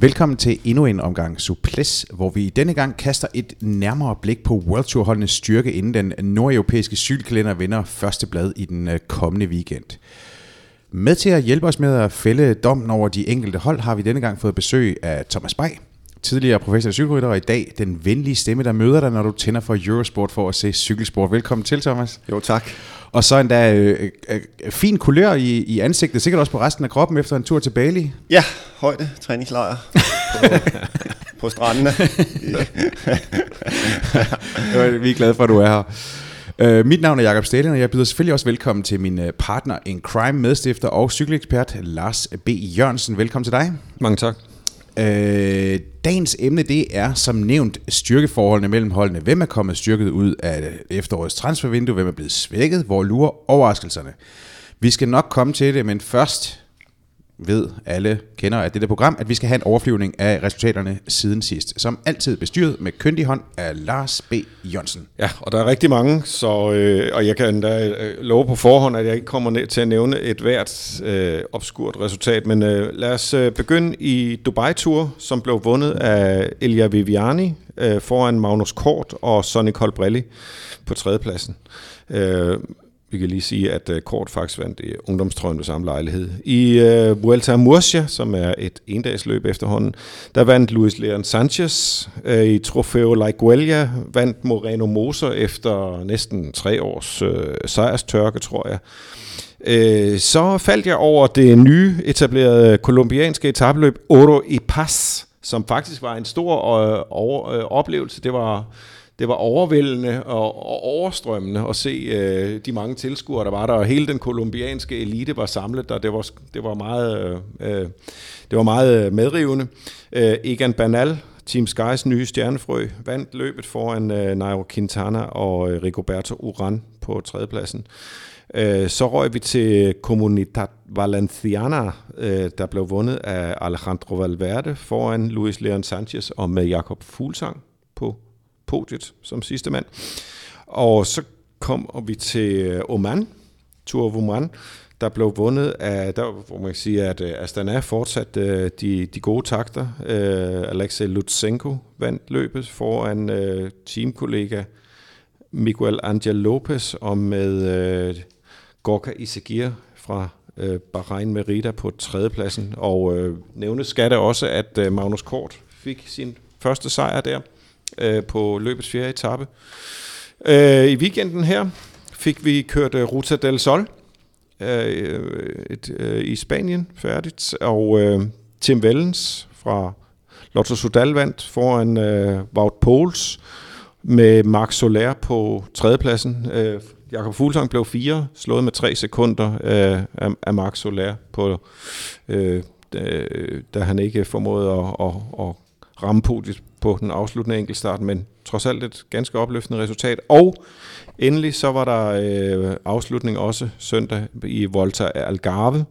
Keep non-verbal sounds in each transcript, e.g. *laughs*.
Velkommen til endnu en omgang Suples, hvor vi denne gang kaster et nærmere blik på World Tour holdenes styrke, inden den nordeuropæiske cykelkalender vinder første blad i den øh, kommende weekend. Med til at hjælpe os med at fælde dommen over de enkelte hold, har vi denne gang fået besøg af Thomas Bay, tidligere professionel cykelrytter, og i dag den venlige stemme, der møder dig, når du tænder for Eurosport for at se cykelsport. Velkommen til, Thomas. Jo, tak. Og så endda øh, øh, fin kulør i, i ansigtet, sikkert også på resten af kroppen efter en tur til Bali. Ja, højde træningslejr på, på strandene. *laughs* Vi er glade for, at du er her. Uh, mit navn er Jakob Stalin, og jeg byder selvfølgelig også velkommen til min uh, partner in crime, medstifter og cykelekspert Lars B. Jørgensen. Velkommen til dig. Mange tak. Uh, dagens emne det er som nævnt styrkeforholdene mellem holdene. Hvem er kommet styrket ud af efterårets transfervindue? Hvem er blevet svækket? Hvor lurer overraskelserne? Vi skal nok komme til det, men først ved alle kender af dette program, at vi skal have en overflyvning af resultaterne siden sidst. Som altid bestyret med køndig hånd af Lars B. Jørgensen. Ja, og der er rigtig mange, så, øh, og jeg kan endda øh, love på forhånd, at jeg ikke kommer ned til at nævne et hvert øh, obskurt resultat, men øh, lad os øh, begynde i Dubai-tur, som blev vundet af Elia Viviani øh, foran Magnus Kort og Sonny Colbrelli på tredjepladsen. Øh, vi kan lige sige, at øh, Kort faktisk vandt i ungdomstrøjen ved samme lejlighed. I uh, Vuelta a Murcia, som er et endagsløb efterhånden, der vandt Luis Leon Sanchez. Uh, I Trofeo La Iguelia vandt Moreno Moser efter næsten tre års uh, sejrstørke, tror jeg. Uh, så faldt jeg over det nye etablerede kolumbianske etabløb Oro i Paz, som faktisk var en stor uh, over, uh, oplevelse. Det var det var overvældende og, og overstrømmende at se øh, de mange tilskuere, der var der, og hele den kolumbianske elite var samlet der. Det var, det var meget, øh, øh det var meget øh, medrivende. Øh, Egan Banal, Team Skys nye stjernefrø, vandt løbet foran øh, Nairo Quintana og øh, Rigoberto Uran på tredjepladsen. Øh, så røg vi til Comunidad Valenciana, øh, der blev vundet af Alejandro Valverde foran Luis Leon Sanchez og med Jakob Fuglsang på podiet som sidste mand. Og så kom vi til øh, Oman, Tour of Oman, der blev vundet af, der hvor man kan sige, at øh, Astana fortsat øh, de, de gode takter. Alexei Lutsenko vandt løbet foran teamkollega Miguel Angel Lopez og med Gorka Isagir fra Bahrain Merida på tredjepladsen. Og øh, nævnes skal det også, at Magnus Kort fik sin første sejr der øh, på løbets fjerde etape. Øh, I weekenden her fik vi kørt øh, Ruta del Sol øh, et, øh, i Spanien færdigt, og øh, Tim Wellens fra Lotto Sudal vandt foran øh, Wout Poels med Max Soler på tredjepladsen. Øh, Jakob Fuglsang blev fire, slået med tre sekunder øh, af, af Marc Soler, på, øh, da, da han ikke formåede at, at, at ramme podiet på den afsluttende enkeltstart, men trods alt et ganske opløftende resultat. Og endelig så var der øh, afslutning også søndag i Volta Algarve,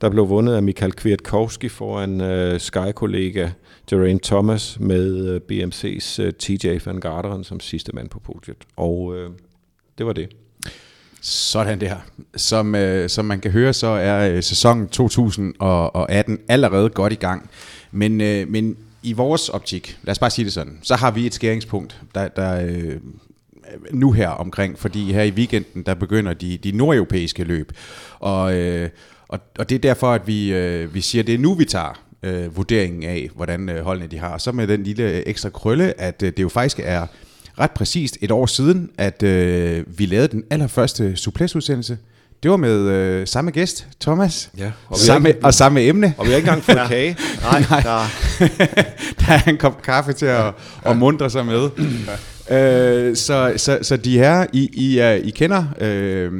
der blev vundet af Michael Kwiatkowski foran øh, Sky-kollega Geraint Thomas med øh, BMC's øh, TJ van Garderen som sidste mand på podiet. Og øh, det var det. Sådan der. Som, øh, som man kan høre, så er øh, sæsonen 2018 allerede godt i gang. Men, øh, men i vores optik, lad os bare sige det sådan, så har vi et skæringspunkt, der, der øh, nu her omkring, fordi her i weekenden, der begynder de, de nordeuropæiske løb. Og, øh, og, og det er derfor, at vi, øh, vi siger, det er nu, vi tager øh, vurderingen af, hvordan øh, holdene de har. Så med den lille ekstra krølle, at øh, det jo faktisk er ret præcist et år siden, at øh, vi lavede den allerførste suplesudsendelse, det var med øh, samme gæst, Thomas. Ja, og, samme, ikke, og samme emne. Og vi har ikke engang fået *laughs* ja. kage. Nej, Nej. Der. *laughs* der er en kop kaffe til at, ja. at mundre sig med. *clears throat* Ja. Øh, så, så, så de her, I, I, er, I kender... Øh,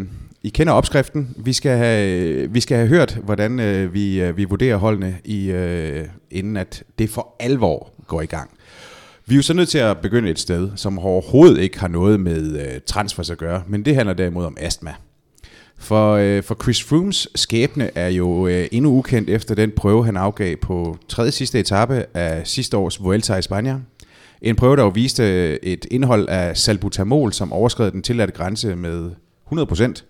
I kender opskriften. Vi skal have, vi skal have hørt, hvordan øh, vi, øh, vi vurderer holdene, i, øh, inden at det for alvor går i gang. Vi er jo så nødt til at begynde et sted, som overhovedet ikke har noget med øh, transfers at gøre, men det handler derimod om astma. For, øh, for Chris Froomes skæbne er jo øh, endnu ukendt efter den prøve, han afgav på tredje sidste etape af sidste års Vuelta i Spanien. En prøve, der jo viste øh, et indhold af salbutamol, som overskred den tilladte grænse med 100%.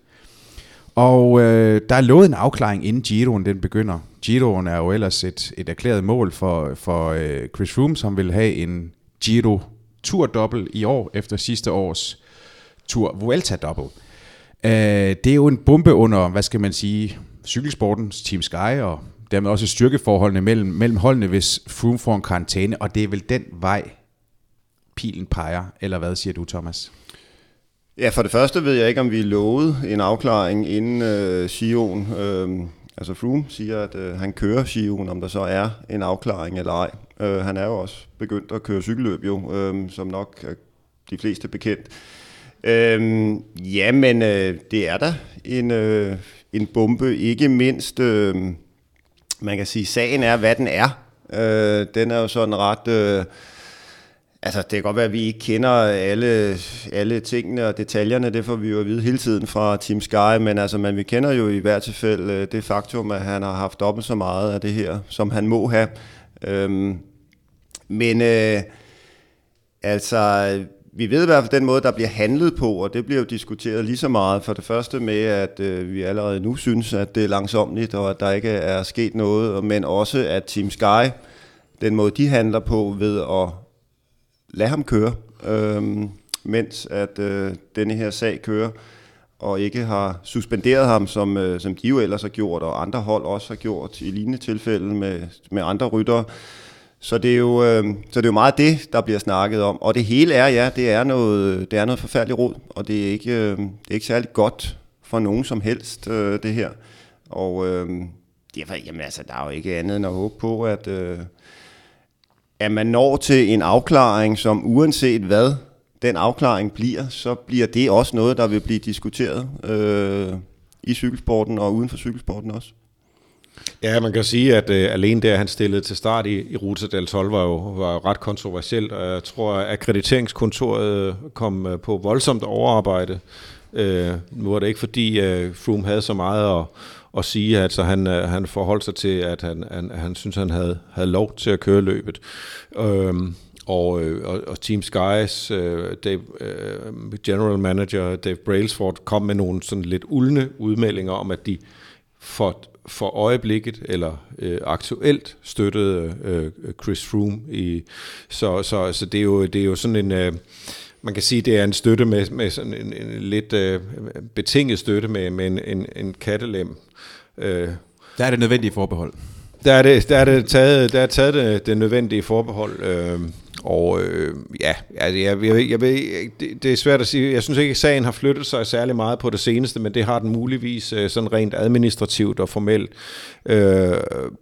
Og øh, der er lovet en afklaring, inden Giroen den begynder. Giroen er jo ellers et, et erklæret mål for, for øh, Chris Froome, som vil have en Giro Tour Double i år, efter sidste års Tour Vuelta Double. Øh, det er jo en bombe under, hvad skal man sige, cykelsportens Team Sky, og dermed også styrkeforholdene mellem, mellem holdene, hvis Froome får en karantæne, og det er vel den vej, pilen peger, eller hvad siger du, Thomas? Ja, for det første ved jeg ikke, om vi lovede en afklaring inden øh, Sion. Øh, altså Froome siger, at øh, han kører Sion, om der så er en afklaring eller ej. Øh, han er jo også begyndt at køre cykelløb, jo, øh, som nok er de fleste bekendt. Øh, ja, men øh, det er der en, øh, en bombe, ikke mindst... Øh, man kan sige, sagen er, hvad den er. Øh, den er jo sådan ret... Øh, altså, det kan godt være, at vi ikke kender alle, alle tingene og detaljerne, det får vi jo at vide hele tiden fra Team Sky, men altså, man, vi kender jo i hvert tilfælde øh, det faktum, at han har haft dobbelt så meget af det her, som han må have. Øhm, men øh, altså, vi ved i hvert fald den måde, der bliver handlet på, og det bliver jo diskuteret lige så meget. For det første med, at øh, vi allerede nu synes, at det er langsomligt, og at der ikke er sket noget, men også at Team Sky, den måde de handler på ved at lade ham køre, øh, mens at øh, denne her sag kører, og ikke har suspenderet ham, som, øh, som de jo ellers har gjort, og andre hold også har gjort i lignende tilfælde med, med andre ryttere. Så det, er jo, øh, så det er jo meget det, der bliver snakket om. Og det hele er, ja, det er noget, det er noget forfærdeligt råd, og det er ikke, øh, det er ikke særlig godt for nogen som helst, øh, det her. Og øh, derfor, jamen altså, der er jo ikke andet end at håbe på, at, øh, at man når til en afklaring, som uanset hvad den afklaring bliver, så bliver det også noget, der vil blive diskuteret øh, i cykelsporten og uden for cykelsporten også. Ja, man kan sige, at øh, alene det, at han stillede til start i, i Ruta del Sol, var jo, var jo ret kontroversielt, og jeg tror, at akkrediteringskontoret øh, kom øh, på voldsomt overarbejde. Øh, nu var det ikke fordi øh, Froome havde så meget at, at sige, at altså, han, øh, han forholdt sig til, at han, han, han synes, han havde, havde lov til at køre løbet. Øhm, øh, og, og, og Team Skies øh, Dave, øh, general manager Dave Brailsford kom med nogle sådan lidt uldne udmeldinger om, at de for for øjeblikket eller øh, aktuelt støttede øh, Chris Froome i så så så det er jo det er jo sådan en øh, man kan sige det er en støtte med med sådan en, en lidt øh, betinget støtte med med en en, en kattelem. Øh, der er det nødvendige forbehold. Der er det der er det taget der er taget det, det nødvendige forbehold øh, og øh, ja, altså jeg, jeg, jeg ved, det, det er svært at sige. Jeg synes ikke, at sagen har flyttet sig særlig meget på det seneste, men det har den muligvis øh, sådan rent administrativt og formelt. Øh,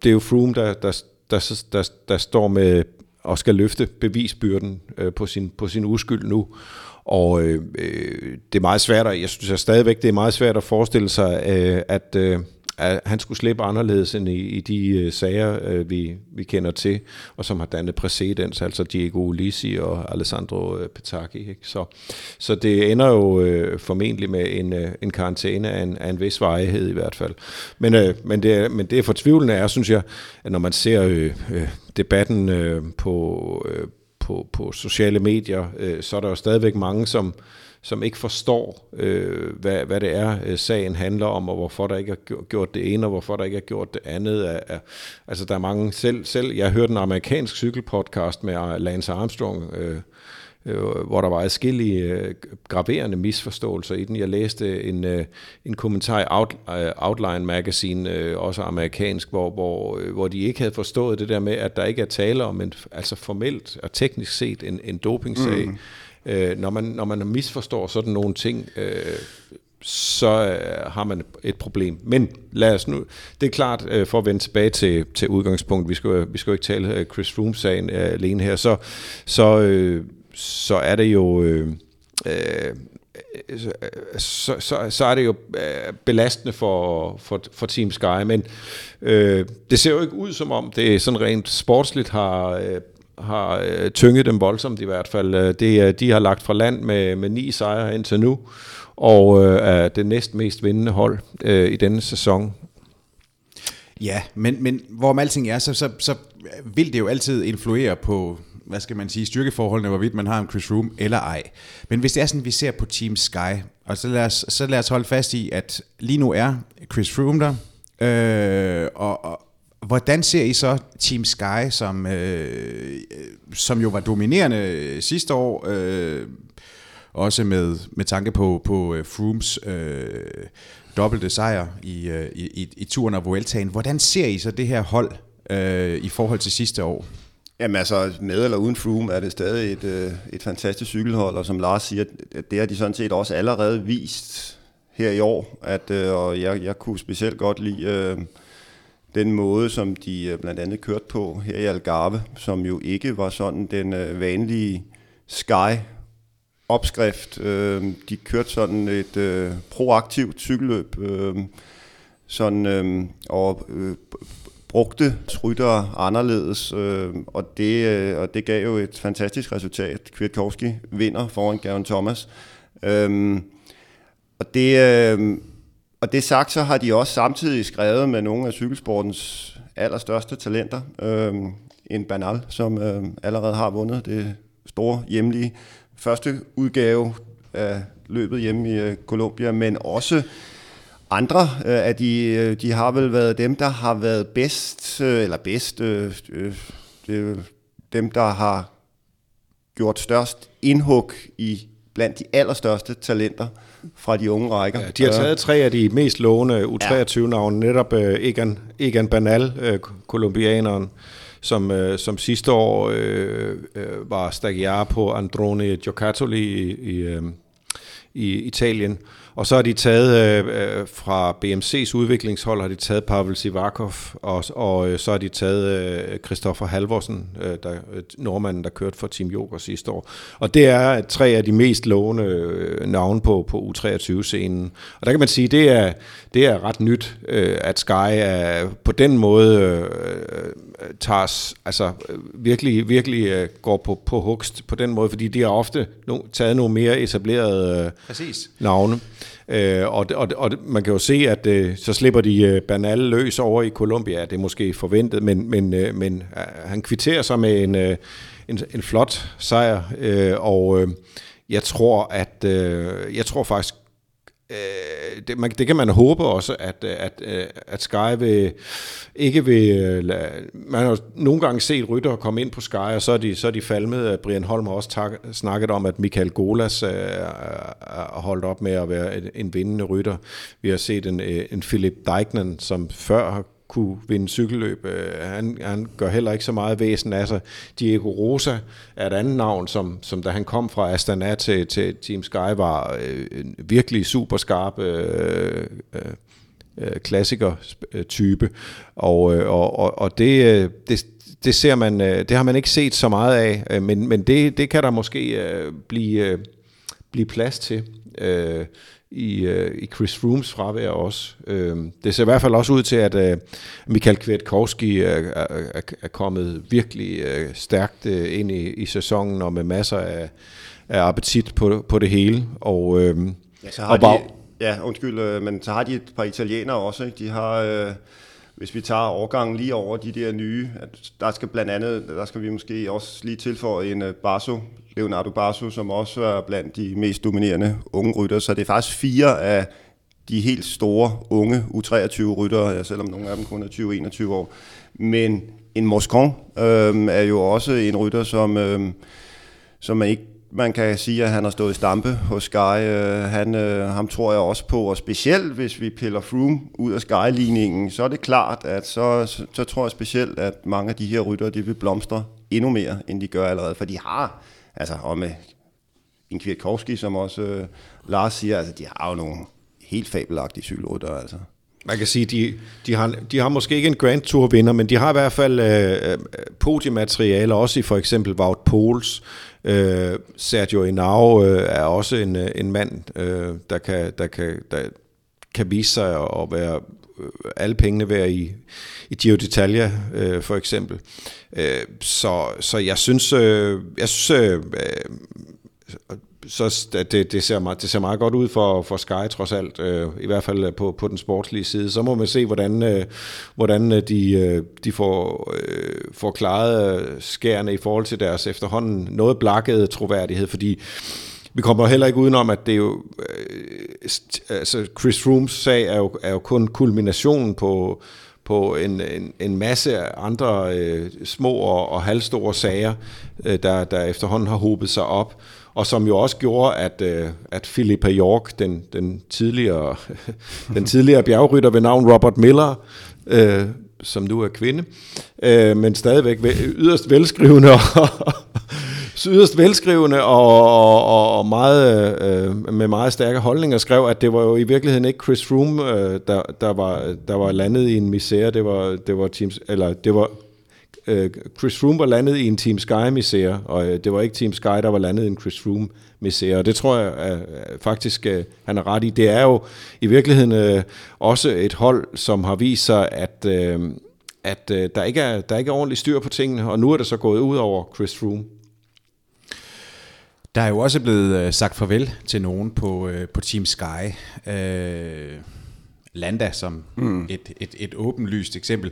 det er jo Froome, der, der, der, der, der står med og skal løfte bevisbyrden øh, på, sin, på sin uskyld nu. Og øh, øh det er meget svært, og jeg synes jeg stadigvæk, det er meget svært at forestille sig, øh, at, øh, at han skulle slippe anderledes end i, i de øh, sager, øh, vi, vi kender til, og som har dannet præcedens, altså Diego Ulisi og Alessandro øh, Petacchi. Ikke? Så, så det ender jo øh, formentlig med en, øh, en karantæne af en, af en vis varighed i hvert fald. Men, øh, men, det, men det er fortvivlende er, synes jeg, at når man ser øh, øh, debatten øh, på, Øh, på, på sociale medier, øh, så er der jo stadigvæk mange, som som ikke forstår, øh, hvad, hvad det er, øh, sagen handler om, og hvorfor der ikke er gjort det ene, og hvorfor der ikke er gjort det andet. Er, er, altså, der er mange, selv, selv jeg hørte en amerikansk cykelpodcast med øh, Lance Armstrong, øh, øh, hvor der var adskillige øh, graverende misforståelser i den. Jeg læste en, øh, en kommentar i Out, øh, Outline Magazine, øh, også amerikansk, hvor, hvor, øh, hvor de ikke havde forstået det der med, at der ikke er tale om en, altså formelt og teknisk set en, en dopingsag. Mm Øh, når, man, når man misforstår sådan nogle ting, øh, så øh, har man et problem. Men lad os nu, det er klart, øh, for at vende tilbage til, til udgangspunkt, vi skal, vi skal jo ikke tale øh, Chris Froome-sagen øh, alene her, så, så, øh, så er det jo... Øh, øh, så, så, så er det jo øh, belastende for, for, for Team Sky, men øh, det ser jo ikke ud som om det sådan rent sportsligt har øh, har øh, tynget dem voldsomt i hvert fald. Øh, det, øh, de har lagt fra land med, med ni sejre indtil nu, og øh, er det næst mest vindende hold øh, i denne sæson. Ja, men, men hvorom alting er, så, så, så vil det jo altid influere på, hvad skal man sige, styrkeforholdene, hvorvidt man har en Chris Room eller ej. Men hvis det er sådan, vi ser på Team Sky, og så lad os, så lad os holde fast i, at lige nu er Chris Froome der, øh, og, og, Hvordan ser I så Team Sky, som, øh, som jo var dominerende sidste år, øh, også med, med tanke på, på øh, Frooms øh, dobbelte sejr i, øh, i, i, i turen og Vueltaen. Hvordan ser I så det her hold øh, i forhold til sidste år? Jamen altså, med eller uden Froome er det stadig et, øh, et fantastisk cykelhold, og som Lars siger, det har de sådan set også allerede vist her i år, at, øh, og jeg, jeg kunne specielt godt lide øh, den måde, som de øh, blandt andet kørte på her i Algarve, som jo ikke var sådan den øh, vanlige Sky opskrift. Øh, de kørte sådan et øh, proaktivt cykelløb, øh, sådan, øh, og øh, brugte ryttere anderledes, øh, og, det, øh, og det gav jo et fantastisk resultat. Kwiatkowski vinder foran Gavin Thomas. Øh, og det, øh, og det sagt, så har de også samtidig skrevet med nogle af cykelsportens allerstørste talenter. Øh, en Banal, som øh, allerede har vundet det store hjemlige første udgave af løbet hjemme i øh, Colombia, men også andre øh, af de, øh, de har vel været dem, der har været bedst, øh, eller bedst, øh, øh, det, dem, der har gjort størst indhug i blandt de allerstørste talenter fra de unge rækker. Ja, de har taget tre af de mest lovende U23-navne, netop uh, Egan, Egan Banal, uh, kolumbianeren, som, uh, som sidste år uh, uh, var stagiar på Androne Giocattoli i, i, uh, i Italien. Og så har de taget øh, fra BMC's udviklingshold, har de taget Pavel Sivakov, og, og øh, så har de taget øh, Christoffer Halvorsen, øh, der, øh, nordmanden, der kørte for Team Joker sidste år. Og det er tre af de mest lovende øh, navne på, på U23-scenen. Og der kan man sige, det er, det er ret nyt, øh, at Sky er på den måde øh, tager, altså virkelig, virkelig øh, går på, på hugst på den måde, fordi de har ofte no, taget nogle mere etablerede øh, Præcis. navne. Øh, og, og, og man kan jo se, at øh, så slipper de øh, Bernal løs over i Colombia. Det er måske forventet, men, men, øh, men øh, han kvitterer sig med en, øh, en, en flot sejr. Øh, og øh, jeg tror, at øh, jeg tror faktisk øh, det, man, det kan man håbe også, at, at, øh, at Sky vil, ikke vil... Øh, man har nogle gange set rytter komme ind på Sky, og så er de, så er de falmet. Øh, Brian Holm har også tak, snakket om, at Michael Golas har holdt op med at være en, en vindende rytter. Vi har set en, en Philip Dijkman, som før har kunne vinde cykelløb. Øh, han, han gør heller ikke så meget væsen af sig. Diego Rosa er et andet navn, som, som da han kom fra Astana til, til Team Sky, var øh, en virkelig super skarp øh, øh, øh klassiker-type. Øh, og, øh, og, og, og det, øh, det, det ser man, det har man ikke set så meget af, men, men det, det kan der måske blive, blive plads til. I, øh, i Chris Frooms fravær også. Øh, det ser i hvert fald også ud til, at øh, Michael Kwiatkowski er, er, er kommet virkelig øh, stærkt øh, ind i, i sæsonen og med masser af, af appetit på, på det hele. Og, øh, ja, så har og de, ja, undskyld, øh, men så har de et par italienere også. Ikke? De har... Øh hvis vi tager overgangen lige over de der nye, at der skal blandt andet, der skal vi måske også lige tilføje en øh, Barso, Leonardo Barso, som også er blandt de mest dominerende unge rytter. Så det er faktisk fire af de helt store unge U23-ryttere, ja, selvom nogle af dem kun er 20-21 år. Men en Moscon øh, er jo også en rytter, som, øh, som man ikke man kan sige, at han har stået i stampe hos Sky. Øh, han, øh, ham tror jeg også på, og specielt hvis vi piller Froome ud af Sky-ligningen, så er det klart, at så, så, så tror jeg specielt, at mange af de her rytter, de vil blomstre endnu mere, end de gør allerede, for de har, altså og med en Kwiatkowski, som også øh, Lars siger, altså de har jo nogle helt fabelagtige cykelrytter, altså. Man kan sige, de, de, har, de har måske ikke en Grand Tour vinder, men de har i hvert fald øh, øh podiematerialer, også i for eksempel Wout Poels, Øh, Sergio Inau øh, er også en, øh, en mand, øh, der, kan, der, kan, der kan vise sig at være øh, alle pengene værd i, i Gio d'Italia øh, for eksempel. Øh, så, så jeg synes, øh, jeg synes øh, øh så det, det, ser meget, det ser meget godt ud for, for Sky trods alt, øh, i hvert fald øh, på, på den sportslige side. Så må man se, hvordan, øh, hvordan øh, de, øh, de får, øh, får klaret øh, skærene i forhold til deres efterhånden noget blakkede troværdighed, fordi vi kommer heller ikke udenom, at det er jo, øh, altså Chris Rooms sag er jo, er jo kun kulminationen på, på en, en, en masse andre øh, små og, og halvstore sager, øh, der, der efterhånden har hobet sig op, og som jo også gjorde, at, øh, at Philippa York, den, den, tidligere, *laughs* den tidligere bjergrytter ved navn Robert Miller, øh, som nu er kvinde, øh, men stadigvæk *laughs* yderst velskrivende og yderst velskrivende og, og, og meget, øh, med meget stærke holdninger skrev, at det var jo i virkeligheden ikke Chris Froome, øh, der, der, var, der var landet i en misære, det var, det var, teams, eller det var øh, Chris Froome var landet i en Team Sky-misære, og øh, det var ikke Team Sky, der var landet i en Chris Froome-misære, og det tror jeg at, at faktisk, at han er ret i. Det er jo i virkeligheden øh, også et hold, som har vist sig, at, øh, at øh, der, ikke er, der ikke er ordentligt styr på tingene, og nu er det så gået ud over Chris Froome. Der er jo også blevet øh, sagt farvel til nogen på, øh, på Team Sky. Øh, Landa som mm. et, et, et åbenlyst eksempel.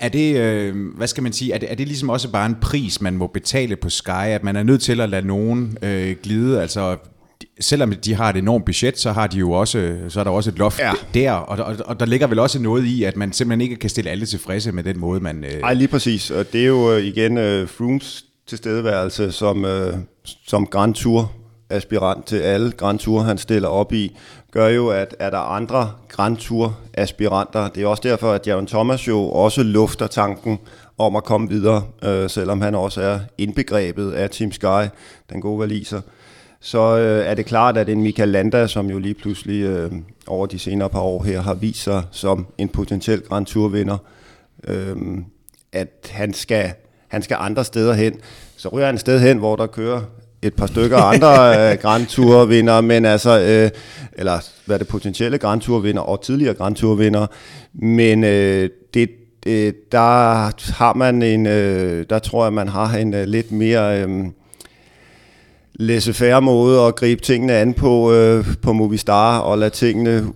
Er det, øh, hvad skal man sige, er det, er det ligesom også bare en pris, man må betale på Sky, at man er nødt til at lade nogen øh, glide, altså selvom de har et enormt budget, så har de jo også, så er der også et loft ja. der, og, og, og der ligger vel også noget i, at man simpelthen ikke kan stille alle tilfredse med den måde, man... Nej, øh... lige præcis, og det er jo øh, igen uh, Frooms tilstedeværelse som, uh, som Grand Tour aspirant til alle Grand Tour, han stiller op i, gør jo, at er der andre Grand Tour aspiranter, det er også derfor, at Jaron Thomas jo også lufter tanken om at komme videre, øh, selvom han også er indbegrebet af Team Sky, den gode valiser. Så øh, er det klart, at en Michael Landa, som jo lige pludselig øh, over de senere par år her har vist sig som en potentiel Grand Tour-vinder, øh, at han skal, han skal andre steder hen. Så ryger han et sted hen, hvor der kører et par stykker andre *laughs* øh, Grand Tour vinder, men altså, øh, eller hvad det potentielle Grand Tour vinder og tidligere Grand Tour vinder, men øh, det, øh, der har man en, øh, der tror jeg, man har en øh, lidt mere øh, laissez-faire måde at gribe tingene an på, øh, på Movistar og lade tingene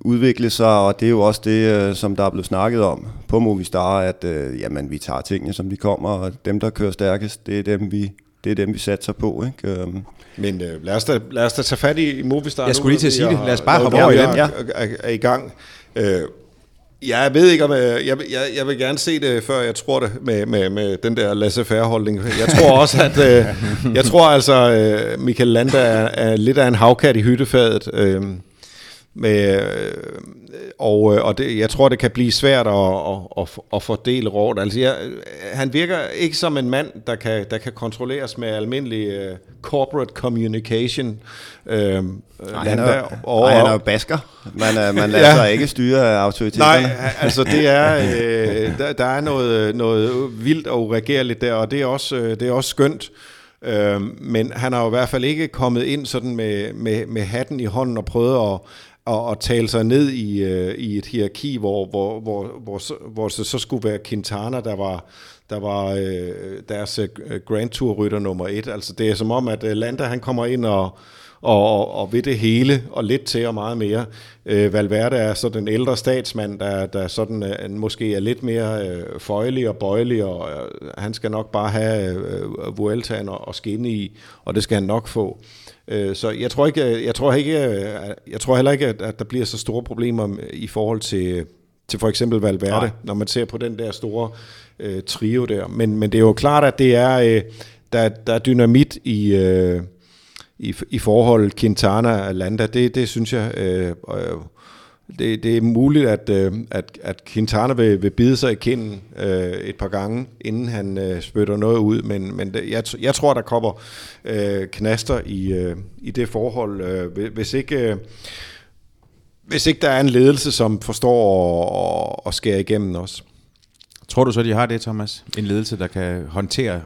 udvikle sig, og det er jo også det, øh, som der er blevet snakket om på Movistar, at øh, jamen, vi tager tingene, som de kommer, og dem, der kører stærkest, det er dem, vi det er dem, vi satser på. Ikke? Øhm. Men øh, lad, os da, lad os da tage fat i Movistar Jeg skulle lige til at sige det. Lad os bare hoppe over i den. Ja. Er, er i gang. Øh, jeg ved ikke, om jeg, jeg, jeg, jeg vil gerne se det, før jeg tror det, med, med, med den der laissez-faire-holdning. Jeg tror *laughs* også, at øh, jeg tror altså, øh, Michael Landa er, er lidt af en havkat i hyttefadet. Øh, øh, og øh, og det, jeg tror, det kan blive svært at, at, at, at fordele råd. Altså, jeg, han virker ikke som en mand, der kan, der kan kontrolleres med almindelig uh, corporate communication. Uh, nej, han er, og, nej, han er jo basker. Man, man lader *laughs* ja. sig ikke styre autoriteterne. Nej, altså det er, uh, der, der er noget, noget vildt og uregerligt der, og det er også, det er også skønt. Uh, men han har jo i hvert fald ikke kommet ind sådan med, med, med hatten i hånden og prøvet at, og, at tale sig ned i, øh, i et hierarki, hvor, hvor, hvor, hvor, hvor det så skulle være Quintana, der var, der var øh, deres øh, Grand Tour-rytter nummer et. Altså det er som om, at øh, Landa han kommer ind og, og, og, og ved det hele, og lidt til og meget mere. Øh, Valverde er så den ældre statsmand, der, der sådan, øh, måske er lidt mere øh, føjelig og bøjelig, og øh, han skal nok bare have øh, Vueltaen og, og skinne i, og det skal han nok få. Øh, så jeg tror ikke, jeg tror ikke, jeg tror heller ikke, at der bliver så store problemer i forhold til, til for eksempel Valverde, Nej. når man ser på den der store øh, trio der. Men, men det er jo klart, at det er, øh, der, der er dynamit i, øh, i, i forhold Quintana og Landa. Det, det synes jeg, øh, øh, det, det er muligt, at, øh, at, at Quintana vil, vil bide sig i kinden øh, et par gange, inden han øh, spytter noget ud, men, men det, jeg, jeg tror, der kommer øh, knaster i, øh, i det forhold, øh, hvis ikke... Øh, hvis ikke der er en ledelse, som forstår at, at skære igennem også. Tror du så, de har det, Thomas? En ledelse, der kan håndtere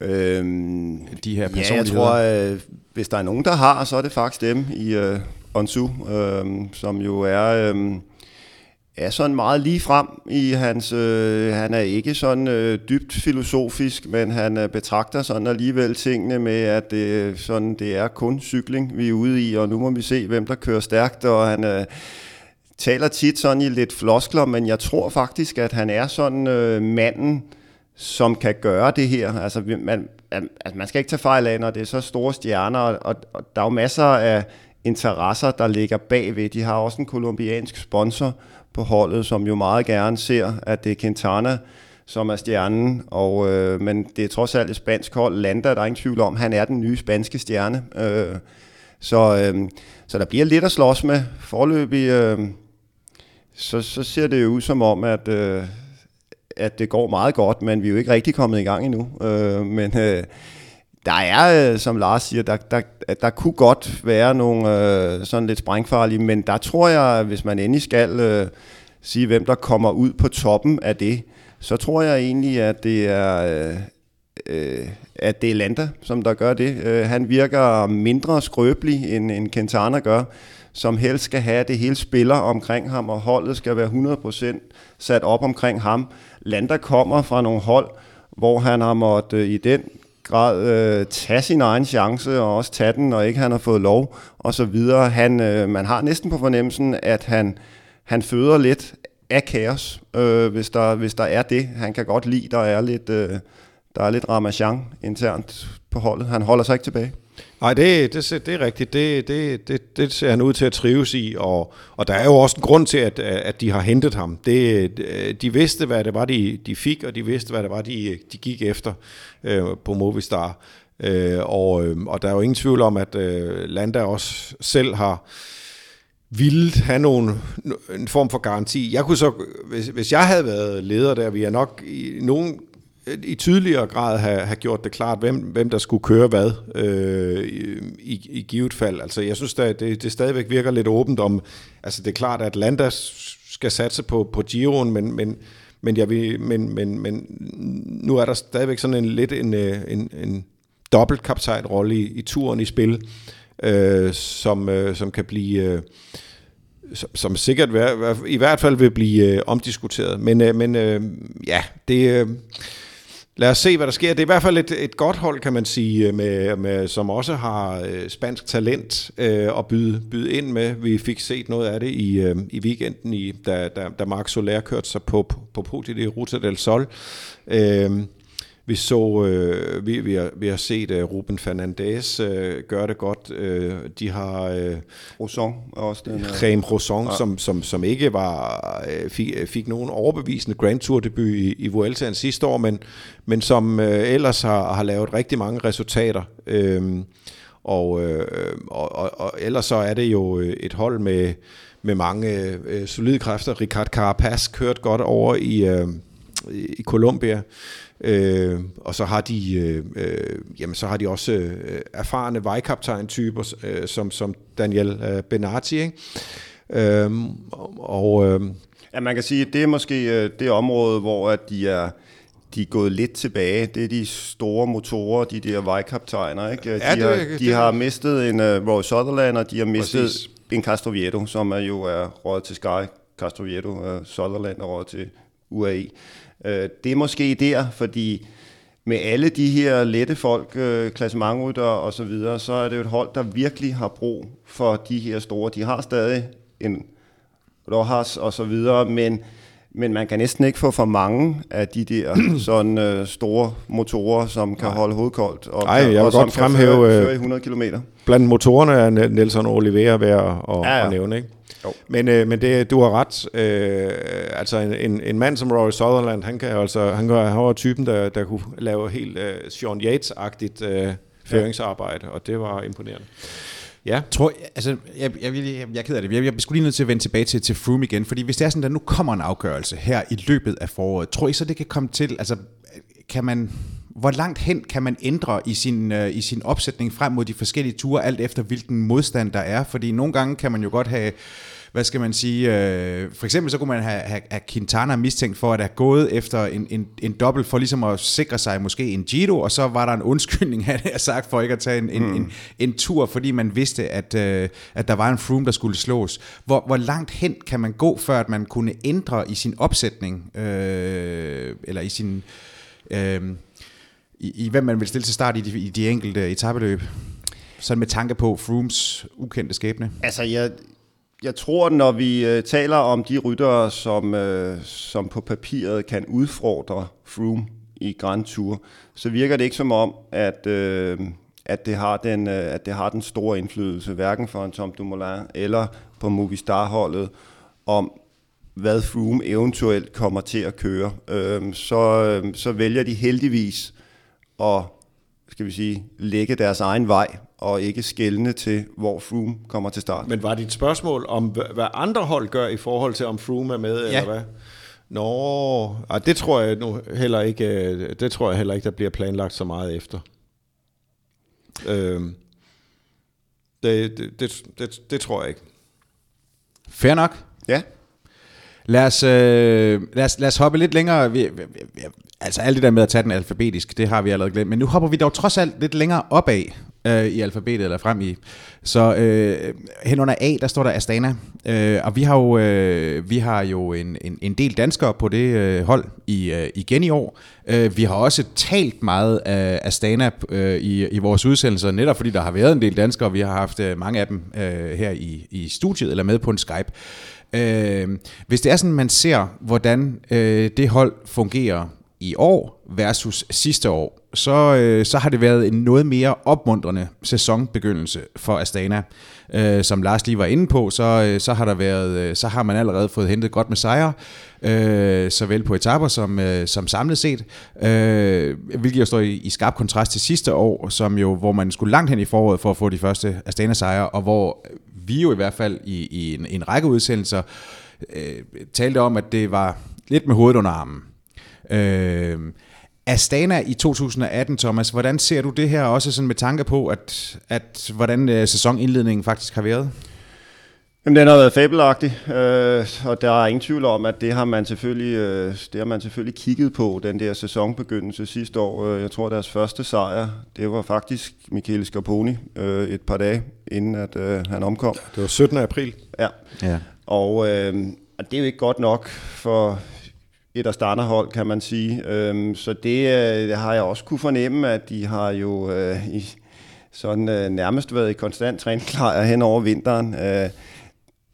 øhm, de her personligheder? Ja, jeg tror, øh, hvis der er nogen, der har, så er det faktisk dem i, øh, Onsu, øh, som jo er, øh, er sådan meget lige frem i hans, øh, han er ikke sådan øh, dybt filosofisk, men han øh, betragter sådan alligevel tingene med, at det, øh, sådan, det er kun cykling, vi er ude i, og nu må vi se, hvem der kører stærkt, og han øh, taler tit sådan i lidt floskler, men jeg tror faktisk, at han er sådan øh, manden, som kan gøre det her. Altså, man, altså, man skal ikke tage fejl af, når det er så store stjerner, og, og der er jo masser af interesser, der ligger bagved. De har også en kolumbiansk sponsor på holdet, som jo meget gerne ser, at det er Quintana, som er stjernen, og, øh, men det er trods alt et spansk hold. Landa, der er ingen tvivl om, han er den nye spanske stjerne. Øh, så, øh, så der bliver lidt at slås med. Forløbig, øh, så, så ser det jo ud som om, at, øh, at det går meget godt, men vi er jo ikke rigtig kommet i gang endnu. Øh, men øh, der er, øh, som Lars siger, der, der, der kunne godt være nogle øh, sådan lidt sprængfarlige, men der tror jeg, hvis man endelig skal øh, sige, hvem der kommer ud på toppen af det, så tror jeg egentlig, at det er... Øh, øh, at det er Landa, som der gør det. Øh, han virker mindre skrøbelig, end, end Quintana gør, som helst skal have det hele spiller omkring ham, og holdet skal være 100% sat op omkring ham. Landa kommer fra nogle hold, hvor han har måttet øh, i den grad øh, tage sin egen chance, og også tage den, når ikke han har fået lov, og så videre. Han, øh, man har næsten på fornemmelsen, at han, han føder lidt af kaos, øh, hvis, der, hvis der er det. Han kan godt lide, der er lidt, øh, der er lidt ramachan internt på holdet. Han holder sig ikke tilbage. Nej, det, det, det er rigtigt. Det, det, det, det ser han ud til at trives i, og, og der er jo også en grund til, at, at de har hentet ham. Det, øh, de vidste, hvad det var, de, de fik, og de vidste, hvad det var, de, de gik efter øh, på Movistar. Øh, og, øh, og der er jo ingen tvivl om, at øh, Landa også selv har ville have nogen, en form for garanti. Jeg kunne så, hvis, hvis jeg havde været leder der, ville jeg nok i nogen i tydeligere grad have, have gjort det klart, hvem, hvem der skulle køre hvad øh, i, i givet fald. Altså, jeg synes, at det, det stadigvæk virker lidt åbent om, altså det er klart, at Landa skal satse på, på Giroen, men, men, men, jeg vil, men, men, men nu er der stadigvæk sådan en lidt en, øh, en, en dobbelt kaptajnrolle i, i turen i spil, øh, som, øh, som kan blive... Øh, som, som sikkert i hvert fald vil blive øh, omdiskuteret. Men, øh, men øh, ja, det, øh, Lad os se, hvad der sker. Det er i hvert fald et, et godt hold, kan man sige, øh, med, med, som også har øh, spansk talent øh, at byde, byde ind med. Vi fik set noget af det i, øh, i weekenden, i, da, da, da Marc Soler kørte sig på, på, på podiet i Ruta del Sol. Øh, vi så, øh, vi, vi, har, vi har set uh, Ruben Fernandes øh, gøre det godt. Øh, de har øh, Rosson også den. Rem Rosson, ja. som, som, som ikke var øh, fik, fik nogen overbevisende Grand Tour debut i, i Vueltaen sidste år, men, men som øh, ellers har, har lavet rigtig mange resultater. Øh, og, øh, og, og, og ellers så er det jo et hold med, med mange øh, solide kræfter. Ricard Carapaz kørte godt over i, øh, i Colombia. Øh, og så har de øh, øh, jamen så har de også øh, erfarne vejkaptajn-typer, øh, som, som Daniel øh, Benati, ikke? Øh, og, øh, ja, man kan sige, at det er måske øh, det område, hvor at de er de er gået lidt tilbage. Det er de store motorer, de der vejkaptajner. Ikke? De, ja, det, har, de det, har mistet en uh, Roy Sutherland, og de har mistet præcis. en Castrovieto, som er jo er råd til Sky. Castrovieto, uh, Sutherland er råd til UAE. Øh, det er måske der, fordi med alle de her lette folk, øh, klassementrytter og så videre, så er det jo et hold, der virkelig har brug for de her store. De har stadig en Rojas og så videre, men, men man kan næsten ikke få for mange af de der *clears throat* sådan øh, store motorer, som kan Nej. holde hovedkoldt og, Ej, jeg vil godt fremhæve, kan føre, føre i 100 km. Blandt motorerne er Nelson Oliveira værd at, ja, ja. at nævne, ikke? Jo. Men, øh, men det, du har ret. Øh, altså en, en, en mand som Rory Sutherland, han kan altså, han, kan, han var typen, der, der kunne lave helt øh, Sean Yates-agtigt øh, føringsarbejde, og det var imponerende. Ja. Tror, altså, jeg, jeg, jeg, jeg, jeg er ked af det. Jeg, jeg skulle lige nødt til at vende tilbage til, til Froome igen, fordi hvis det er sådan, at nu kommer en afgørelse her i løbet af foråret, tror I så, det kan komme til, altså, kan man, hvor langt hen kan man ændre i sin, øh, i sin opsætning frem mod de forskellige ture, alt efter hvilken modstand der er? Fordi nogle gange kan man jo godt have hvad skal man sige, øh, for eksempel så kunne man have, have, have Quintana mistænkt for at have gået efter en, en, en dobbelt for ligesom at sikre sig måske en Giro, og så var der en undskyldning, *laughs* han har sagt, for ikke at tage en, en, mm. en, en tur, fordi man vidste, at, øh, at der var en Froome, der skulle slås. Hvor, hvor langt hen kan man gå, før at man kunne ændre i sin opsætning, øh, eller i sin... Øh, i, i hvem man vil stille til start i de, i de enkelte etabeløb? Sådan med tanke på Frooms ukendte skæbne. Altså, jeg, jeg tror, når vi øh, taler om de ryttere, som, øh, som på papiret kan udfordre Froome i Grand Tour, så virker det ikke som om, at, øh, at det har den, øh, at det har den store indflydelse, hverken for en Tom Dumoulin eller på Movistar-holdet, om hvad Froome eventuelt kommer til at køre. Øh, så, øh, så vælger de heldigvis at skal vi sige, lægge deres egen vej, og ikke skældne til, hvor Froome kommer til start. Men var dit spørgsmål om, hvad andre hold gør i forhold til, om Froome er med, ja. eller hvad? Nå, ej, det tror jeg nu heller ikke, øh, det tror jeg heller ikke, der bliver planlagt så meget efter. Øhm, det, det, det, det, det tror jeg ikke. Fair nok. Ja. Lad os, øh, lad, os, lad os hoppe lidt længere. Vi, vi, vi, altså alt det der med at tage den alfabetisk, det har vi allerede glemt. Men nu hopper vi dog trods alt lidt længere opad øh, i alfabetet, eller frem i. Så øh, hen under A, der står der Astana. Øh, og vi har jo, øh, vi har jo en, en, en del danskere på det øh, hold i, øh, igen i år. Øh, vi har også talt meget af Astana øh, i, i vores udsendelser, netop fordi der har været en del danskere, og vi har haft øh, mange af dem øh, her i, i studiet, eller med på en Skype. Øh, hvis det er sådan, man ser, hvordan øh, det hold fungerer i år versus sidste år, så, øh, så har det været en noget mere opmuntrende sæsonbegyndelse for Astana. Øh, som Lars lige var inde på, så, øh, så har der været, øh, så har man allerede fået hentet godt med sejre, øh, såvel på etaper som, øh, som samlet set, øh, hvilket jo står i, i skarp kontrast til sidste år, som jo, hvor man skulle langt hen i foråret for at få de første Astana-sejre, og hvor vi jo i hvert fald i, i en, en række udsendelser øh, talte om, at det var lidt med hovedet under armen. Øh, Astana i 2018, Thomas, hvordan ser du det her også sådan med tanke på, at, at hvordan øh, sæsonindledningen faktisk har været? Jamen, den har været fabelagtig, øh, og der er ingen tvivl om, at det har man selvfølgelig, øh, det har man selvfølgelig kigget på, den der sæsonbegyndelse sidste år. Øh, jeg tror, deres første sejr, det var faktisk Michele Scarponi øh, et par dage, inden at øh, han omkom. Det var 17. april. Ja, ja. Og, øh, og det er jo ikke godt nok for et hold, kan man sige. Øhm, så det, øh, det har jeg også kunne fornemme, at de har jo øh, i, sådan øh, nærmest været i konstant træningslejr hen over vinteren. Øh,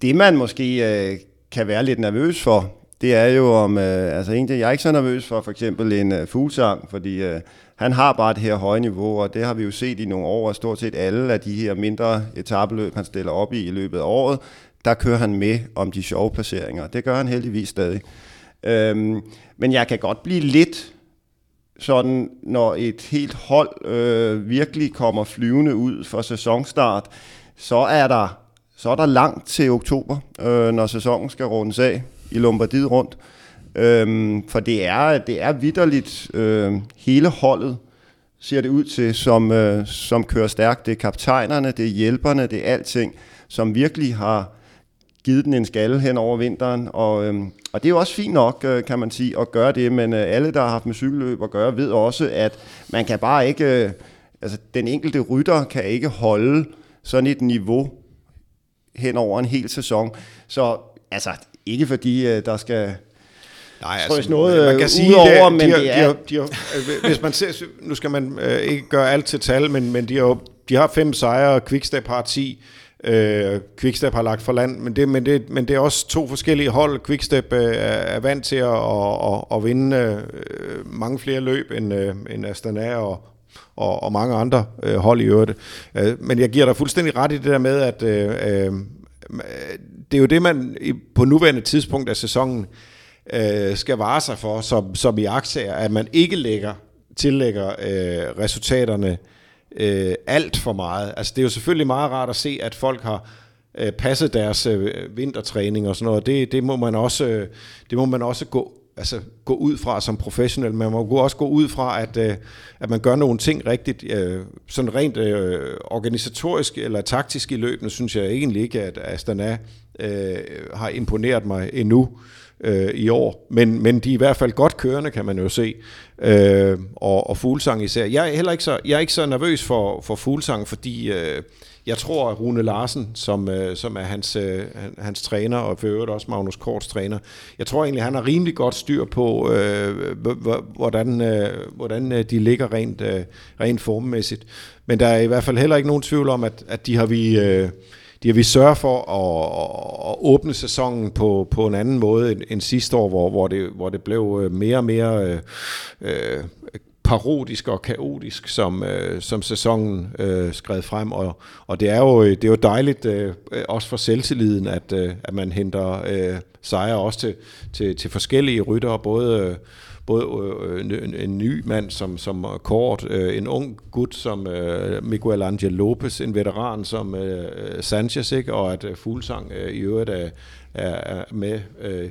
det man måske øh, kan være lidt nervøs for, det er jo om, øh, altså egentlig, jeg er ikke så nervøs for for eksempel en øh, fuglsang, fordi øh, han har bare det her høje niveau, og det har vi jo set i nogle år, og stort set alle af de her mindre etabeløb, han stiller op i i løbet af året, der kører han med om de sjove placeringer. Det gør han heldigvis stadig. Øhm, men jeg kan godt blive lidt sådan, når et helt hold øh, virkelig kommer flyvende ud for sæsonstart, så er der, så er der langt til oktober, øh, når sæsonen skal rundes af i Lombardiet rundt. Øhm, for det er, det er vidderligt øh, hele holdet, ser det ud til, som, øh, som kører stærkt. Det er kaptajnerne, det er hjælperne, det er alting, som virkelig har givet den en skalle hen over vinteren, og, øhm, og det er jo også fint nok, øh, kan man sige, at gøre det, men øh, alle, der har haft med cykelløb at gøre, ved også, at man kan bare ikke, øh, altså den enkelte rytter kan ikke holde sådan et niveau hen over en hel sæson. Så altså, ikke fordi øh, der skal Nej, altså, noget man kan sige, over, men de har, det er... De har, de har, hvis man ser, nu skal man øh, ikke gøre alt til tal, men, men de, har, de har fem sejre, Quickstep har 10, Øh, Quickstep har lagt for land, men det, men, det, men det er også to forskellige hold. Quickstep øh, er vant til at, at, at, at vinde øh, mange flere løb end, øh, end Astana og, og, og mange andre øh, hold i øvrigt. Øh, men jeg giver dig fuldstændig ret i det der med, at øh, øh, det er jo det, man på nuværende tidspunkt af sæsonen øh, skal vare sig for, som, som i aktier, at man ikke lægger, tillægger øh, resultaterne øh, alt for meget. Altså det er jo selvfølgelig meget rart at se, at folk har øh, passet deres øh, vintertræning og sådan noget. Det, det må man også, øh, det må man også gå altså gå ud fra som professionel. Man må også gå ud fra, at, øh, at man gør nogle ting rigtigt. Øh, sådan rent øh, organisatorisk eller taktisk i løbende, synes jeg egentlig ikke, at Astana øh, har imponeret mig endnu øh, Øh, i år. Men, men de er i hvert fald godt kørende, kan man jo se. Øh, og, og Fuglsang især. Jeg er heller ikke så, jeg er ikke så nervøs for, for Fuglsang, fordi øh, jeg tror, at Rune Larsen, som, øh, som er hans, øh, hans træner, og for øvrigt også Magnus Korts træner, jeg tror egentlig, han har rimelig godt styr på, øh, hvordan, øh, hvordan øh, de ligger rent, øh, rent formmæssigt. Men der er i hvert fald heller ikke nogen tvivl om, at, at de har vi... Øh, de har vi sørget for at, at åbne sæsonen på, på en anden måde end, end sidste år, hvor, hvor, det, hvor det blev øh, mere og mere øh, øh parodisk og kaotisk, som, øh, som sæsonen øh, skred frem. Og, og det, er jo, det er jo dejligt, øh, også for selvtilliden, at, øh, at man henter øh, sejre også til, til, til forskellige ryttere, både... Øh, både øh, en, ny mand som, som Kort, øh, en ung gut som øh, Miguel Angel Lopez, en veteran som øh, Sanchez, ikke? og at øh, Fuglsang øh, i øvrigt er, er, er med øh,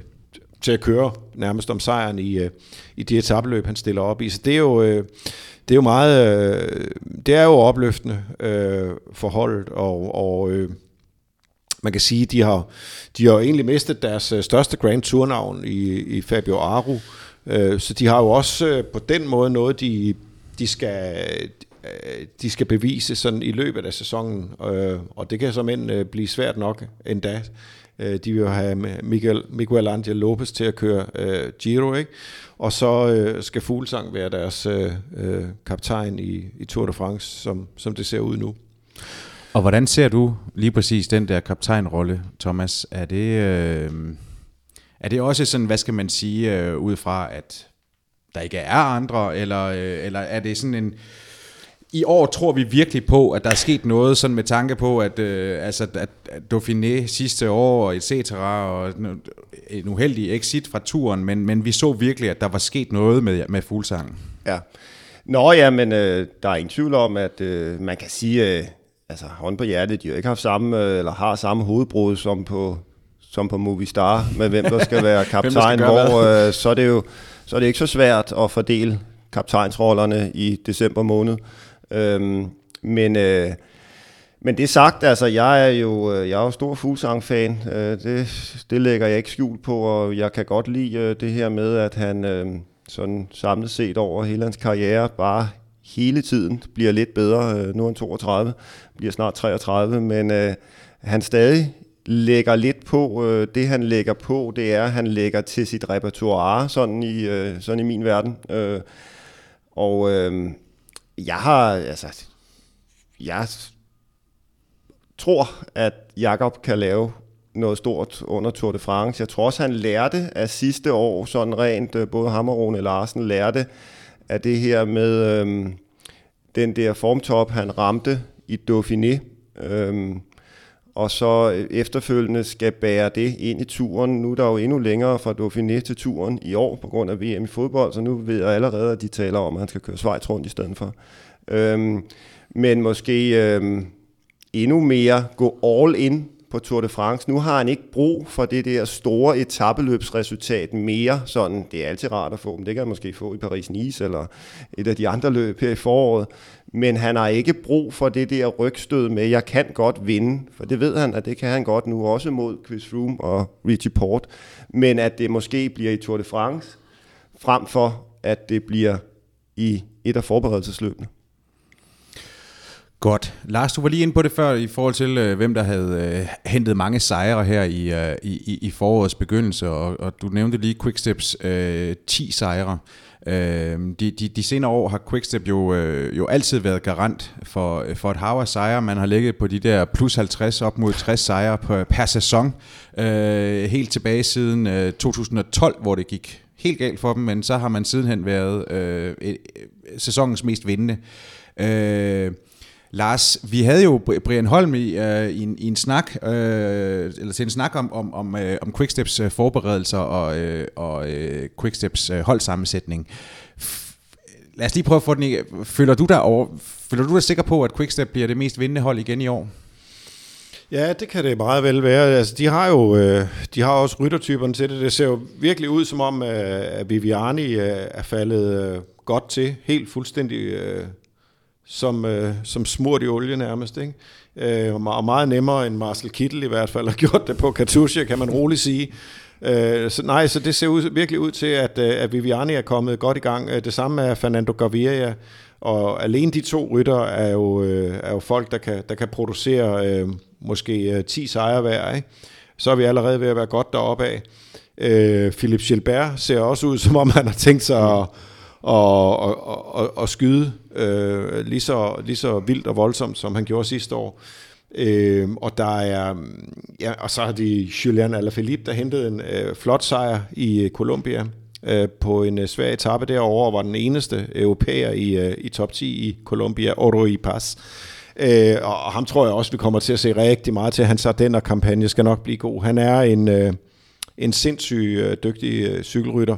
til at køre nærmest om sejren i, øh, i de etabløb, han stiller op i. Så det er jo, øh, det er jo meget, øh, det er jo opløftende øh, forholdet, og, og øh, man kan sige, de har, de har egentlig mistet deres øh, største Grand Tour-navn i, i Fabio Aru, øh, så de har jo også øh, på den måde noget, de, de skal øh, de skal bevise sådan i løbet af sæsonen, øh, og det kan som end øh, blive svært nok endda. Øh, de vil jo have Miguel, Miguel Angel Lopez til at køre øh, Giro, ikke? og så øh, skal Fuglsang være deres øh, øh, kaptajn i, i Tour de France, som, som det ser ud nu. Og hvordan ser du lige præcis den der kaptajnrolle, Thomas? Er det, øh, er det også sådan, hvad skal man sige, øh, ud fra, at der ikke er andre, eller, øh, eller er det sådan en i år tror vi virkelig på, at der er sket noget, sådan med tanke på, at, øh, altså, at, at Dauphiné sidste år, og et cetera, og en uheldig exit fra turen, men, men vi så virkelig, at der var sket noget med, med fuglsangen. Ja. Nå ja, men øh, der er ingen tvivl om, at øh, man kan sige, øh, altså hånd på hjertet, de har ikke haft samme, øh, eller har samme hovedbrud som på, som på Movistar, med hvem der skal være *laughs* kaptajn, skal hvor øh, så er det jo så er det ikke så svært at fordele kaptajnsrollerne i december måned. Øhm, men, øh, men det sagt, altså jeg er jo, øh, jeg er jo stor Fuglsang-fan. Øh, det, det lægger jeg ikke skjul på, og jeg kan godt lide øh, det her med, at han øh, sådan samlet set over hele hans karriere bare hele tiden bliver lidt bedre. Øh, nu er han 32, bliver snart 33, men øh, han stadig lægger lidt på. Øh, det han lægger på, det er, at han lægger til sit repertoire, sådan i, øh, sådan i min verden. Øh, og øh, jeg har, altså, jeg tror, at Jakob kan lave noget stort under Tour de France. Jeg tror også, han lærte af sidste år, sådan rent, øh, både ham og Rune Larsen lærte af det her med øhm, den der formtop, han ramte i Dauphiné. Øhm, og så øh, efterfølgende skal bære det ind i turen. Nu er der jo endnu længere fra Dauphiné til turen i år på grund af VM i fodbold, så nu ved jeg allerede, at de taler om, at han skal køre Schweiz rundt i stedet for. Øhm, men måske øhm, endnu mere gå all in på Tour de France. Nu har han ikke brug for det der store etabeløbsresultat mere. Sådan, det er altid rart at få, men det kan han måske få i Paris-Nice eller et af de andre løb her i foråret. Men han har ikke brug for det der rygstød med, jeg kan godt vinde, for det ved han, at det kan han godt nu også mod Chris Room og Richie Port. Men at det måske bliver i Tour de France, frem for at det bliver i et af forberedelsesløbene. Godt. Lars, du var lige inde på det før i forhold til, øh, hvem der havde øh, hentet mange sejre her i, øh, i, i forårets begyndelse, og, og du nævnte lige Quicksteps øh, 10 sejre. Øh, Øhm, de, de, de senere år har Quickstep jo, øh, jo altid været garant for, øh, for et hav af sejre. Man har ligget på de der plus 50 op mod 60 sejre per, per sæson, øh, helt tilbage siden øh, 2012, hvor det gik helt galt for dem, men så har man sidenhen været øh, øh sæsonens mest vindende. Øh, Lars, vi havde jo Brian Holm i, øh, i, en, i en snak, øh, eller til en snak om, om, om, øh, om Quicksteps øh, forberedelser og, øh, og øh, Quicksteps øh, holdsammensætning. F- lad os lige prøve at få den i. Føler du dig, over, føler du dig sikker på, at Quickstep bliver det mest vindende hold igen i år? Ja, det kan det meget vel være. Altså, de har jo øh, de har også ryttertyperne til det. Det ser jo virkelig ud som om, øh, at Viviani øh, er faldet godt til, helt fuldstændig som, øh, som smurt i olie nærmest. Ikke? Øh, og meget nemmere end Marcel Kittel i hvert fald har *laughs* gjort det på Katusha, kan man roligt sige. Øh, så nej, så det ser ud, virkelig ud til, at, øh, at Viviani er kommet godt i gang. Øh, det samme er Fernando Gaviria, og alene de to rytter er jo, øh, er jo folk, der kan, der kan producere øh, måske øh, 10 sejre hver. Ikke? Så er vi allerede ved at være godt deroppe af. Øh, Philip Gilbert ser også ud, *laughs* som om han har tænkt sig at og, og, og, og skyde øh, lige, så, lige så vildt og voldsomt, som han gjorde sidste år. Øh, og der er, ja, og så har de Julian Alaphilippe, der hentede en øh, flot sejr i øh, Colombia. øh, på en øh, svær etape derovre, og var den eneste europæer i, øh, i top 10 i Colombia, Oro i Paz. Øh, og ham tror jeg også, vi kommer til at se rigtig meget til. Hans Ardenner-kampagne skal nok blive god. Han er en, øh, en sindssyg øh, dygtig øh, cykelrytter.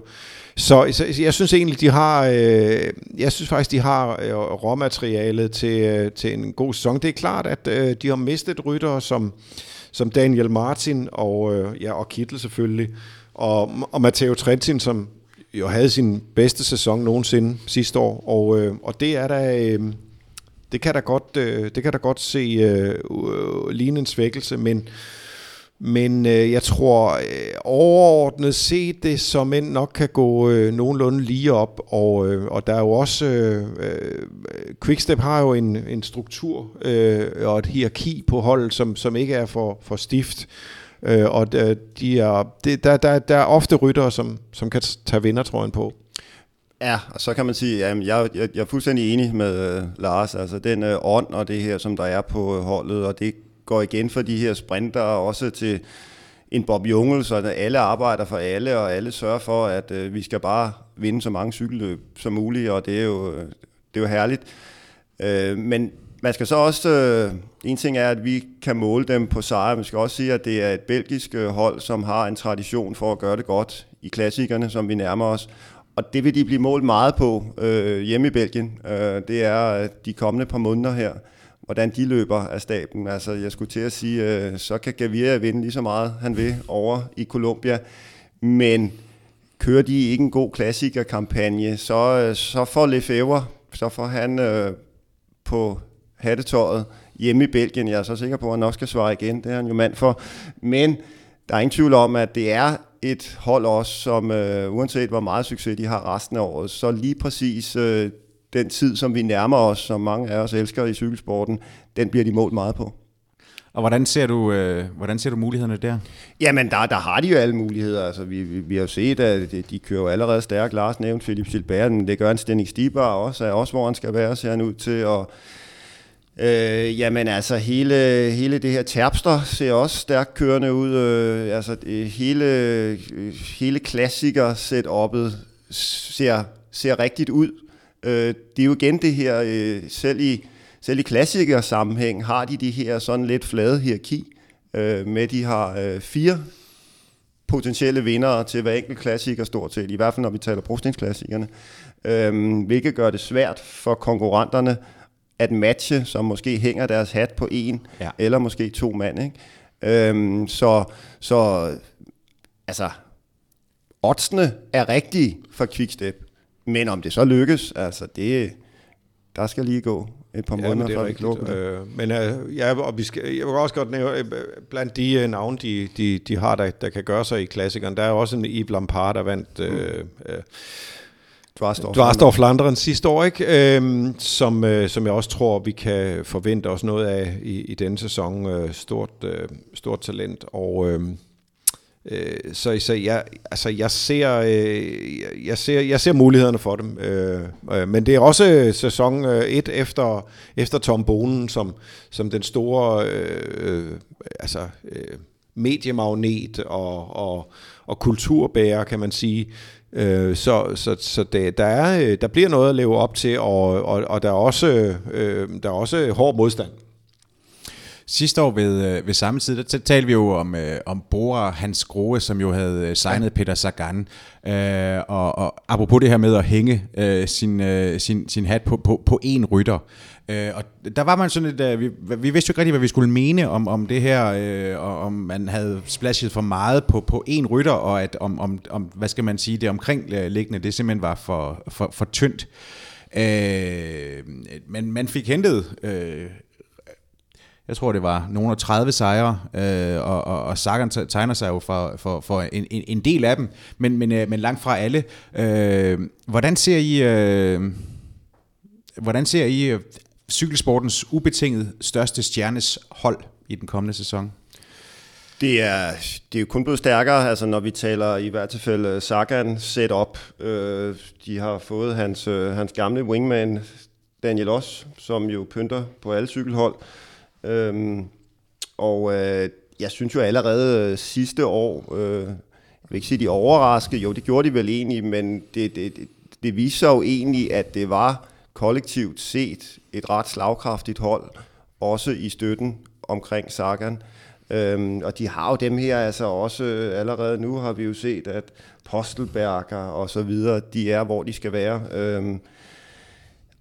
Så, så jeg synes egentlig, de har, øh, jeg synes faktisk, de har øh, råmaterialet til, øh, til en god sæson. Det er klart, at øh, de har mistet ryttere som, som Daniel Martin og, øh, ja, og Kittel selvfølgelig, og, og Matteo Trentin, som jo havde sin bedste sæson nogensinde sidste år, og, øh, og det er da... Øh, det kan da godt, øh, det kan da godt se øh, øh lignende en svækkelse, men men øh, jeg tror øh, overordnet set det som end nok kan gå øh, nogenlunde lige op, og, øh, og der er jo også, øh, øh, Quickstep har jo en, en struktur øh, og et hierarki på holdet, som, som ikke er for, for stift. Øh, og de er, det, der, der, der er ofte ryttere, som, som kan tage vindertrøjen på. Ja, og så kan man sige, at jeg, jeg, jeg er fuldstændig enig med øh, Lars. Altså den øh, ånd og det her, som der er på øh, holdet, og det går igen for de her sprinter, også til en Bob Jungel, så alle arbejder for alle, og alle sørger for, at øh, vi skal bare vinde så mange cykelløb som muligt, og det er jo, øh, det er jo herligt. Øh, men man skal så også, øh, en ting er, at vi kan måle dem på sejre, man skal også sige, at det er et belgisk øh, hold, som har en tradition for at gøre det godt i klassikerne, som vi nærmer os, og det vil de blive målt meget på øh, hjemme i Belgien. Øh, det er de kommende par måneder her, hvordan de løber af staben. Altså, jeg skulle til at sige, øh, så kan Gaviria vinde lige så meget, han vil, over i Colombia. Men kører de ikke en god klassikerkampagne, så, øh, så får Lefebvre, så får han øh, på hattetøjet hjemme i Belgien. Jeg er så sikker på, at han nok skal svare igen. Det er han jo mand for. Men der er ingen tvivl om, at det er et hold også, som øh, uanset hvor meget succes de har resten af året, så lige præcis øh, den tid, som vi nærmer os, som mange af os elsker i cykelsporten, den bliver de målt meget på. Og hvordan ser du, øh, hvordan ser du mulighederne der? Jamen, der, der har de jo alle muligheder. Altså, vi, vi, vi har jo set, at de, de kører jo allerede stærkt. Lars nævnte Philip Silberg, men det gør en Stenning Stibar også, er også hvor han skal være, ser han ud til. Og, Øh, jamen altså, hele, hele det her Terpster ser også stærkt kørende ud. Øh, altså, hele, hele klassiker-setup'et ser, ser rigtigt ud. Øh, det er jo igen det her, øh, selv i, selv i klassiker-sammenhæng har de de her sådan lidt flade hierarki, øh, med de har øh, fire potentielle vindere til hver enkelt klassiker stort set, i hvert fald når vi taler brugstensklassikerne, øh, hvilket gør det svært for konkurrenterne at matche, som måske hænger deres hat på en, ja. eller måske to mand. Ikke? Øhm, så, så altså, oddsene er rigtige for Quickstep, men om det så lykkes, altså det, der skal lige gå et par måneder, ja, før vi lukker det. Øh, men øh, ja, og vi skal, jeg vil også godt nævne, øh, blandt de uh, navne, de, de, de har, der, der kan gøre sig i klassikeren, der er også en Yves Lampard, der vandt mm. øh, øh, Dvarsdorf Flanderen sidste år, ikke? Øhm, som, øh, som jeg også tror, vi kan forvente os noget af i, i denne sæson. Øh, stort, øh, stort talent. Og øh, øh, så, så jeg, altså, jeg, ser, øh, jeg, ser, jeg ser mulighederne for dem. Øh, øh, men det er også sæson 1 øh, efter, efter Tom Bonen, som, som den store øh, øh, altså, øh, mediemagnet og, og, og kulturbærer, kan man sige. Øh, så så, så det, der, er, øh, der bliver noget at leve op til, og, og, og der, er også, øh, der er også hård modstand. Sidste år ved, øh, ved samme tid, der talte vi jo om, øh, om Bora Hans Grohe, som jo havde øh, signet ja. Peter Sagan. Øh, og, og apropos det her med at hænge øh, sin, øh, sin, sin hat på, på, på én rytter. Øh, og der var man sådan lidt, uh, vi, vi vidste jo ikke rigtig, hvad vi skulle mene om, om det her, øh, og om man havde splashet for meget på, på én rytter, og at om, om, om, hvad skal man sige, det omkringliggende, det simpelthen var for, for, for tyndt. Øh, men man fik hentet øh, jeg tror det var nogle af 30 sejre, øh, og, og, og Sagan tegner sig jo for, for, for en, en, en del af dem, men, men, øh, men langt fra alle. Øh, hvordan ser I, øh, hvordan ser I øh, cykelsportens ubetinget største stjernes hold i den kommende sæson? Det er, det er jo kun blevet stærkere, altså når vi taler i hvert tilfælde Sagan setup. Øh, de har fået hans, øh, hans gamle wingman, Daniel Oss, som jo pynter på alle cykelhold. Øhm, og øh, jeg synes jo allerede øh, sidste år, øh, jeg vil ikke sige, de overraskede, jo, det gjorde de vel egentlig, men det, det, det, det viser jo egentlig, at det var kollektivt set et ret slagkraftigt hold, også i støtten omkring Sagan. Øhm, og de har jo dem her, altså også øh, allerede nu har vi jo set, at Postelberger og så videre, de er, hvor de skal være. Øhm,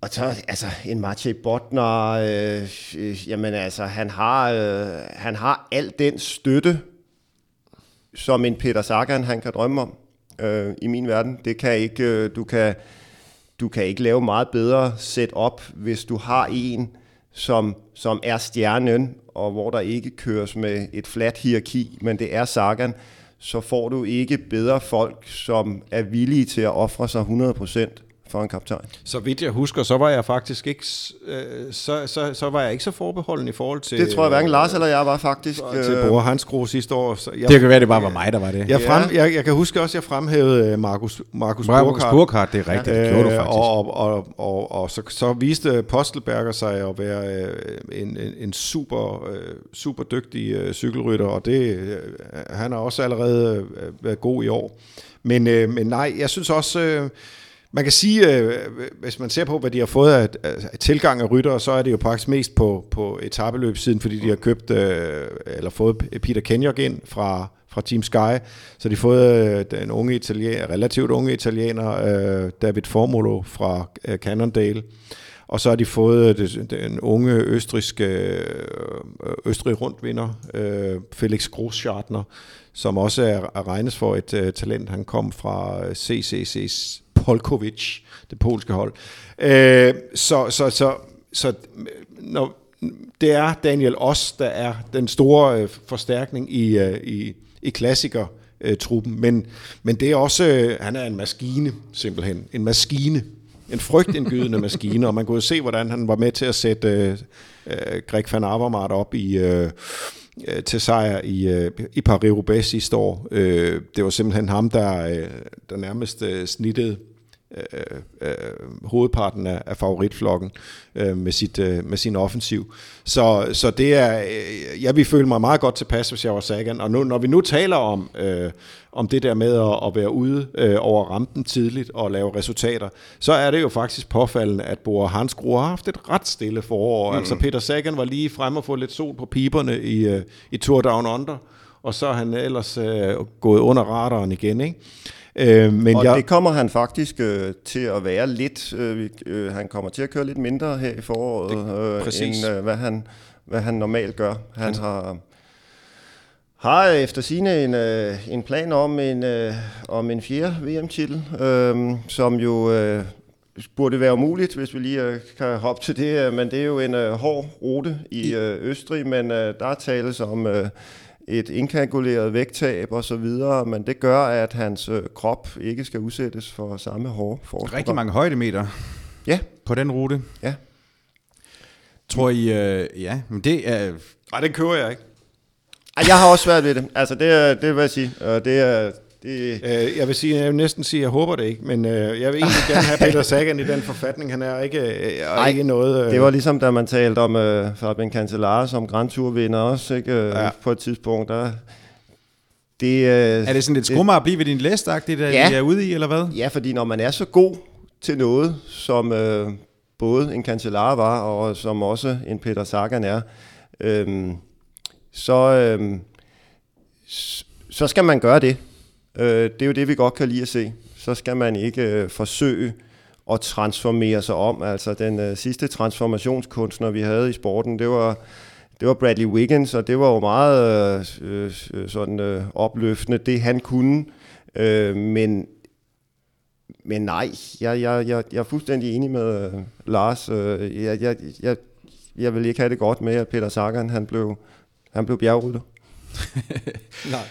og så, altså, en Maciej Botner, øh, øh, jamen altså, han har, øh, han har al den støtte, som en Peter Sagan, han kan drømme om, øh, i min verden. Det kan ikke, øh, du kan, du kan ikke lave meget bedre setup, hvis du har en, som, som er stjernen, og hvor der ikke køres med et fladt hierarki, men det er Sagan, så får du ikke bedre folk, som er villige til at ofre sig 100% for en kaptajn. Så vidt jeg husker, så var jeg faktisk ikke, øh, så, så, så var jeg ikke så forbeholden i forhold til... Det tror jeg hverken Lars eller jeg var faktisk. Til øh, Bore Hans Gro sidste år. Så jeg, Det kan være, det bare var mig, der var det. jeg, frem, jeg, jeg kan huske også, at jeg fremhævede øh, Markus, Markus Markus Burkhardt. Burkhardt, det er rigtigt. Det gjorde du Øh, faktisk. Og, og, og, og, og så, så viste Postelberger sig at være øh, en, en, en super, øh, super dygtig øh, cykelrytter, og det, øh, han har også allerede øh, været god i år. Men, øh, men nej, jeg synes også... Øh, man kan sige, øh, hvis man ser på, hvad de har fået af, af tilgang af ryttere, så er det jo faktisk mest på, på etabeløbssiden, fordi de har købt, øh, eller fået Peter Kenyok ind fra, fra Team Sky, så de har fået øh, den unge italiener, relativt unge italiener, øh, David Formolo fra øh, Cannondale, og så har de fået øh, det- den unge østriske øh, Østrig rundvinder, øh, Felix Großschartner, som også er, er regnes for et øh, talent. Han kom fra øh, CCC's Polkovic, det polske hold. Øh, så, så, så, så når, det er Daniel Oss, der er den store øh, forstærkning i, øh, i, i klassiker øh, truppen, men, men det er også, øh, han er en maskine simpelthen, en maskine, en frygtindgydende *laughs* maskine, og man kunne jo se, hvordan han var med til at sætte øh, øh, Greg van Avermaet op i, øh, øh, til sejr i, øh, i Paris-Roubaix sidste år. Øh, det var simpelthen ham, der, øh, der nærmest øh, snittede øh, øh, hovedparten af, af favoritflokken øh, med, sit, øh, med sin offensiv. Så, så det er, øh, jeg vil føle mig meget godt tilpas, hvis jeg var Sagan. Og nu, når vi nu taler om, øh, om det der med at, at være ude øh, over rampen tidligt og lave resultater, så er det jo faktisk påfaldende, at Bora Hansgro har haft et ret stille forår. Mm. Altså Peter Sagan var lige frem og få lidt sol på piberne i, øh, i Tour Down Under, og så er han ellers øh, gået under radaren igen, ikke? Øh, men og jeg, det kommer han faktisk øh, til at være lidt. Øh, øh, han kommer til at køre lidt mindre her i foråret, øh, præcis. end øh, hvad, han, hvad han normalt gør. Han har, har efter sine en, øh, en plan om en, øh, om en fjerde VM-titel, øh, som jo øh, burde være muligt, hvis vi lige øh, kan hoppe til det. øh, Men det er jo en øh, hård rute i øh, Østrig, men øh, der tales om... Øh, et indkalkuleret vægttab og så videre, men det gør, at hans øh, krop ikke skal udsættes for samme hårde forårsprogram. Rigtig mange højdemeter Ja, på den rute. ja. Tror I, øh, ja, men det er... nej, det kører jeg ikke. Ej, jeg har også svært ved det. Altså, det, er- det vil jeg sige. Øh, Det er, det, Øh, jeg vil sige, jeg vil næsten sige, at jeg håber det ikke, men øh, jeg vil egentlig gerne have Peter Sagan i den forfatning. Han er ikke, øh, er Nej, ikke noget... Øh, det var ligesom, da man talte om øh, Fabian Cancellara som Grand Tour-vinder også, ikke? Øh, Ja. På et tidspunkt, der... Det, øh, Er det sådan lidt skrummer at blive ved din læst, det der Ja. I er ude i, eller hvad? Ja, fordi når man er så god til noget, som øh, både en Cancellara var, og som også en Peter Sagan er, øh, så, øh, så skal man gøre det. Øh, det er jo det, vi godt kan lide at se. Så skal man ikke øh, forsøge at transformere sig om. Altså den øh, sidste transformationskunstner, vi havde i sporten, det var, det var Bradley Wiggins, og det var jo meget øh, øh, sådan øh, opløftende, det han kunne. Øh, men men nej, jeg, jeg, jeg, jeg er fuldstændig enig med øh, Lars. Øh, jeg, jeg, jeg, jeg vil ikke have det godt med, at Peter Sagan han blev, han blev bjergrytter. *laughs* Nej.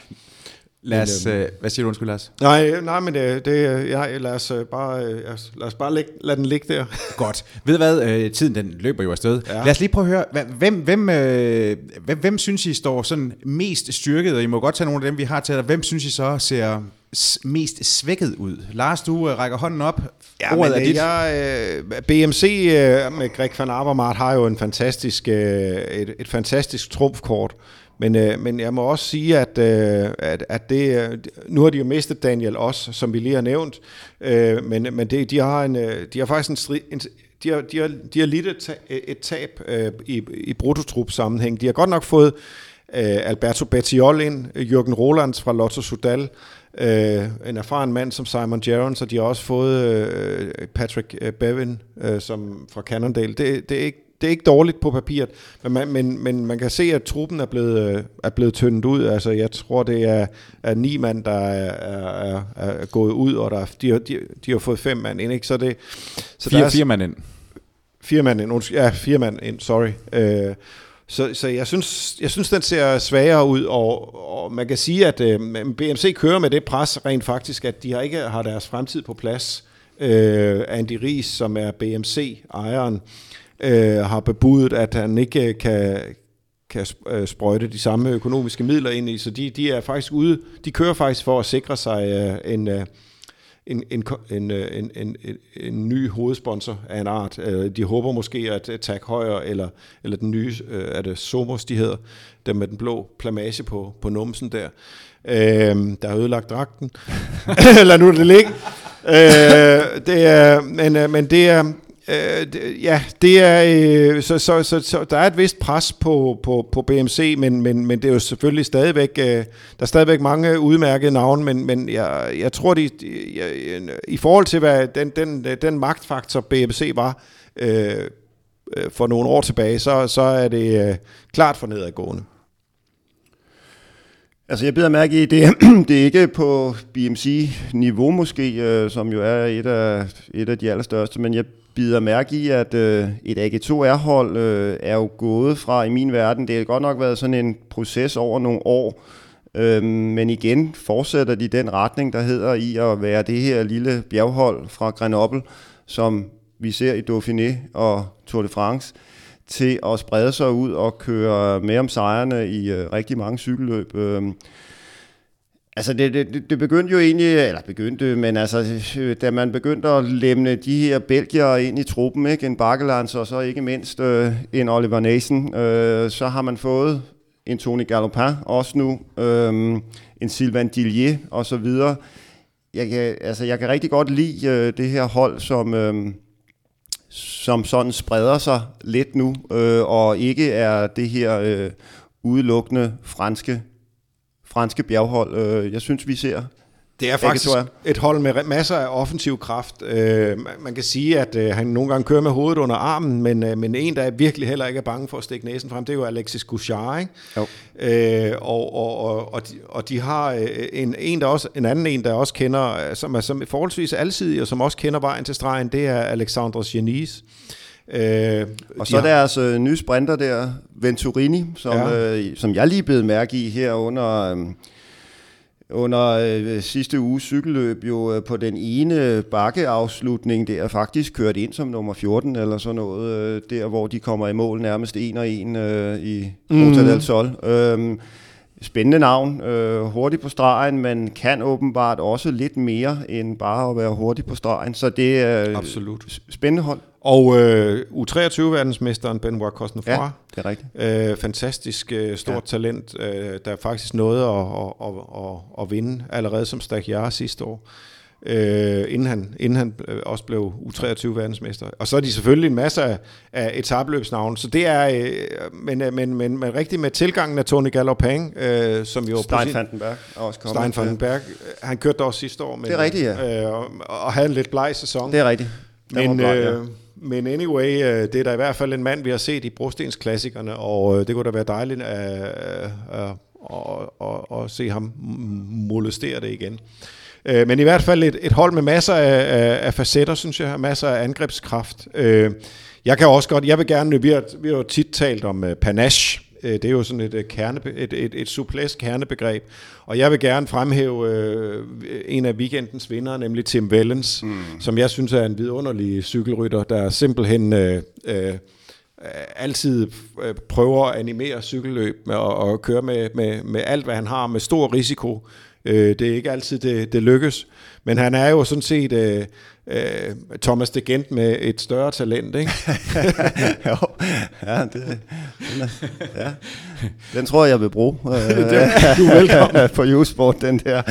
Lad os, Men, øh, hvad siger du, undskyld, Lars? Nej, nej, men det, det ja, lad os øh, bare, øh, lad os- lad os bare lægge, lade den ligge der. *laughs* Godt. Ved du hvad, øh, tiden den løber jo afsted. Ja. Ja. Lad os lige prøve at høre, hvem, hvem, øh, hvem, hvem synes I står sådan mest styrket, og I må godt tage nogle af dem, vi har til dig. Hvem synes I så ser mest svækket ud? Lars, du øh, rækker hånden op. Ja, Ordet men, er øh, dit. Jeg, øh, BMC øh, med Greg van Avermaet har jo en fantastisk, øh, et, et fantastisk trumfkort men, øh, men jeg må også sige, at, øh, at, at det, øh, nu har de jo mistet Daniel også, som vi lige har nævnt, øh, men, men det, de, har en, øh, de har faktisk en, stri, en de har, de har, de har lidt et, et tab øh, i, i brutotrup sammenhæng. De har godt nok fået øh, Alberto Bettiol ind, Jürgen Rolands fra Lotto Sudal, øh, en erfaren mand som Simon Gerrans, og de har også fået øh, Patrick øh, Bevin øh, som fra Cannondale. Det, det, er ikke, det er ikke dårligt på papiret, men man, men, men man kan se, at truppen er blevet, øh, er blevet tyndet ud. Altså, jeg tror, det er, er ni mand, der er, er, er gået ud, og der, de, har, de, de har fået fem mand ind. Ikke? Så det, så fire, der er, fire mand ind. Fire mand ind. Ja, fire mand ind, sorry. Øh, så, så jeg, synes, jeg synes, den ser svagere ud, og, og man kan sige, at øh, BMC kører med det pres rent faktisk, at de har ikke har deres fremtid på plads. Øh, Andy Ries, som er BMC-ejeren, øh, Øh, har bebudet, at han ikke øh, kan, kan øh, sprøjte de samme økonomiske midler ind i, så de, de er faktisk ude, de kører faktisk for at sikre sig øh, en, øh, en, en, en, en, en, en, ny hovedsponsor af en art. De håber måske, at Tag Højer eller, eller den nye, er det Somos, de hedder, dem med den blå plamage på, på numsen der, øh, der har ødelagt dragten. *laughs* Lad nu det ligge. øh, det er, men, men det er, Øh, ja, det er øh, så, så, så, så der er et vist pres på, på, på BMC, men, men, men det er jo selvfølgelig stadigvæk øh, der er stadigvæk mange udmærkede navne, men, men jeg, jeg tror de, jeg, i forhold til hvad den, den, den magtfaktor BMC var øh, øh, for nogle år tilbage, så, så er det øh, klart for nedadgående. Altså jeg beder mærke i, det, *clears throat* det er ikke på BMC-niveau måske, øh, som jo er et af, et af de allerstørste, men jeg bider mærke i, at øh, et AG2R-hold øh, er jo gået fra, i min verden, det har godt nok været sådan en proces over nogle år, øh, men igen fortsætter de den retning, der hedder i at være det her lille bjerghold fra Grenoble, som vi ser i Dauphiné og Tour de France, til at sprede sig ud og køre med om sejrene i øh, rigtig mange cykelløb. Øh, Altså det, det, det begyndte jo egentlig, eller begyndte, men altså da man begyndte at lemne de her belgier ind i truppen, ikke? en Bakkelands og så ikke mindst øh, en Oliver Nason, øh, så har man fået en Tony Gallopin også nu, øh, en Sylvain Dillier og så videre. Jeg kan, altså, jeg kan rigtig godt lide øh, det her hold, som, øh, som sådan spreder sig lidt nu, øh, og ikke er det her øh, udelukkende franske franske bjerghold. Øh, jeg synes, vi ser det er faktisk et hold med masser af offensiv kraft. Øh, man kan sige, at øh, han nogle gange kører med hovedet under armen, men, øh, men en, der virkelig heller ikke er bange for at stikke næsen frem, det er jo Alexis Gouchard. Ikke? Jo. Øh, og, og, og, og, de, og de har en, en, der også, en anden en, der også kender, som er som forholdsvis alsidig, og som også kender vejen til stregen, det er Alexandre Genis. Øh, og så har... deres øh, nye sprinter der, Venturini, som, ja. øh, som jeg lige blev mærke i her under, øh, under øh, sidste uges cykelløb, jo øh, på den ene bakkeafslutning der, faktisk kørt ind som nummer 14 eller sådan noget, øh, der hvor de kommer i mål nærmest en og en øh, i Ruta mm. del Sol. Øh, spændende navn, øh, hurtig på stregen, men kan åbenbart også lidt mere end bare at være hurtig på stregen, så det er Absolut. spændende hold. Og øh, U23-verdensmesteren Benoit Cosnefroy. Ja, det er rigtigt. Øh, fantastisk øh, stort ja. talent, øh, der faktisk nåede at, at, at, at, at vinde allerede som Stagiar sidste år. Øh, inden han, inden han øh, også blev U23-verdensmester. Og så er de selvfølgelig en masse af, af etabløbsnavne, så det er, øh, men, øh, men, men, men rigtig med tilgangen af Tony Galopin, øh, som jo... Stein Vandenberg er også kommet. Stein Vandenberg, han kørte også sidste år. Men, det er rigtigt, ja. Øh, og, og havde en lidt bleg sæson. Det er rigtigt. Men, bleg, ja. øh, men anyway, øh, det er da i hvert fald en mand, vi har set i brostensklassikerne, og det kunne da være dejligt at, at, at, at, at se ham molestere det igen. Øh, men i hvert fald et, et hold med masser af, af, af facetter, synes jeg, masser af angrebskraft. Jeg kan også godt, jeg vil gerne, vi har, vi har jo tit talt om panache, det er jo sådan et, kerne, et, et, et suplæst kernebegreb. Og jeg vil gerne fremhæve øh, en af weekendens vinder, nemlig Tim Wellens, mm. som jeg synes er en vidunderlig cykelrytter, der simpelthen øh, øh, altid øh, prøver at animere cykelløb og, og køre med, med, med alt, hvad han har, med stor risiko Øh, det er ikke altid, det, det lykkes. Men han er jo sådan set øh, øh, Thomas de Gent med et større talent, ikke? *laughs* jo, ja, det, den, er, ja. den tror jeg, jeg vil bruge. *laughs* du er velkommen. *laughs* på U-Sport, den der.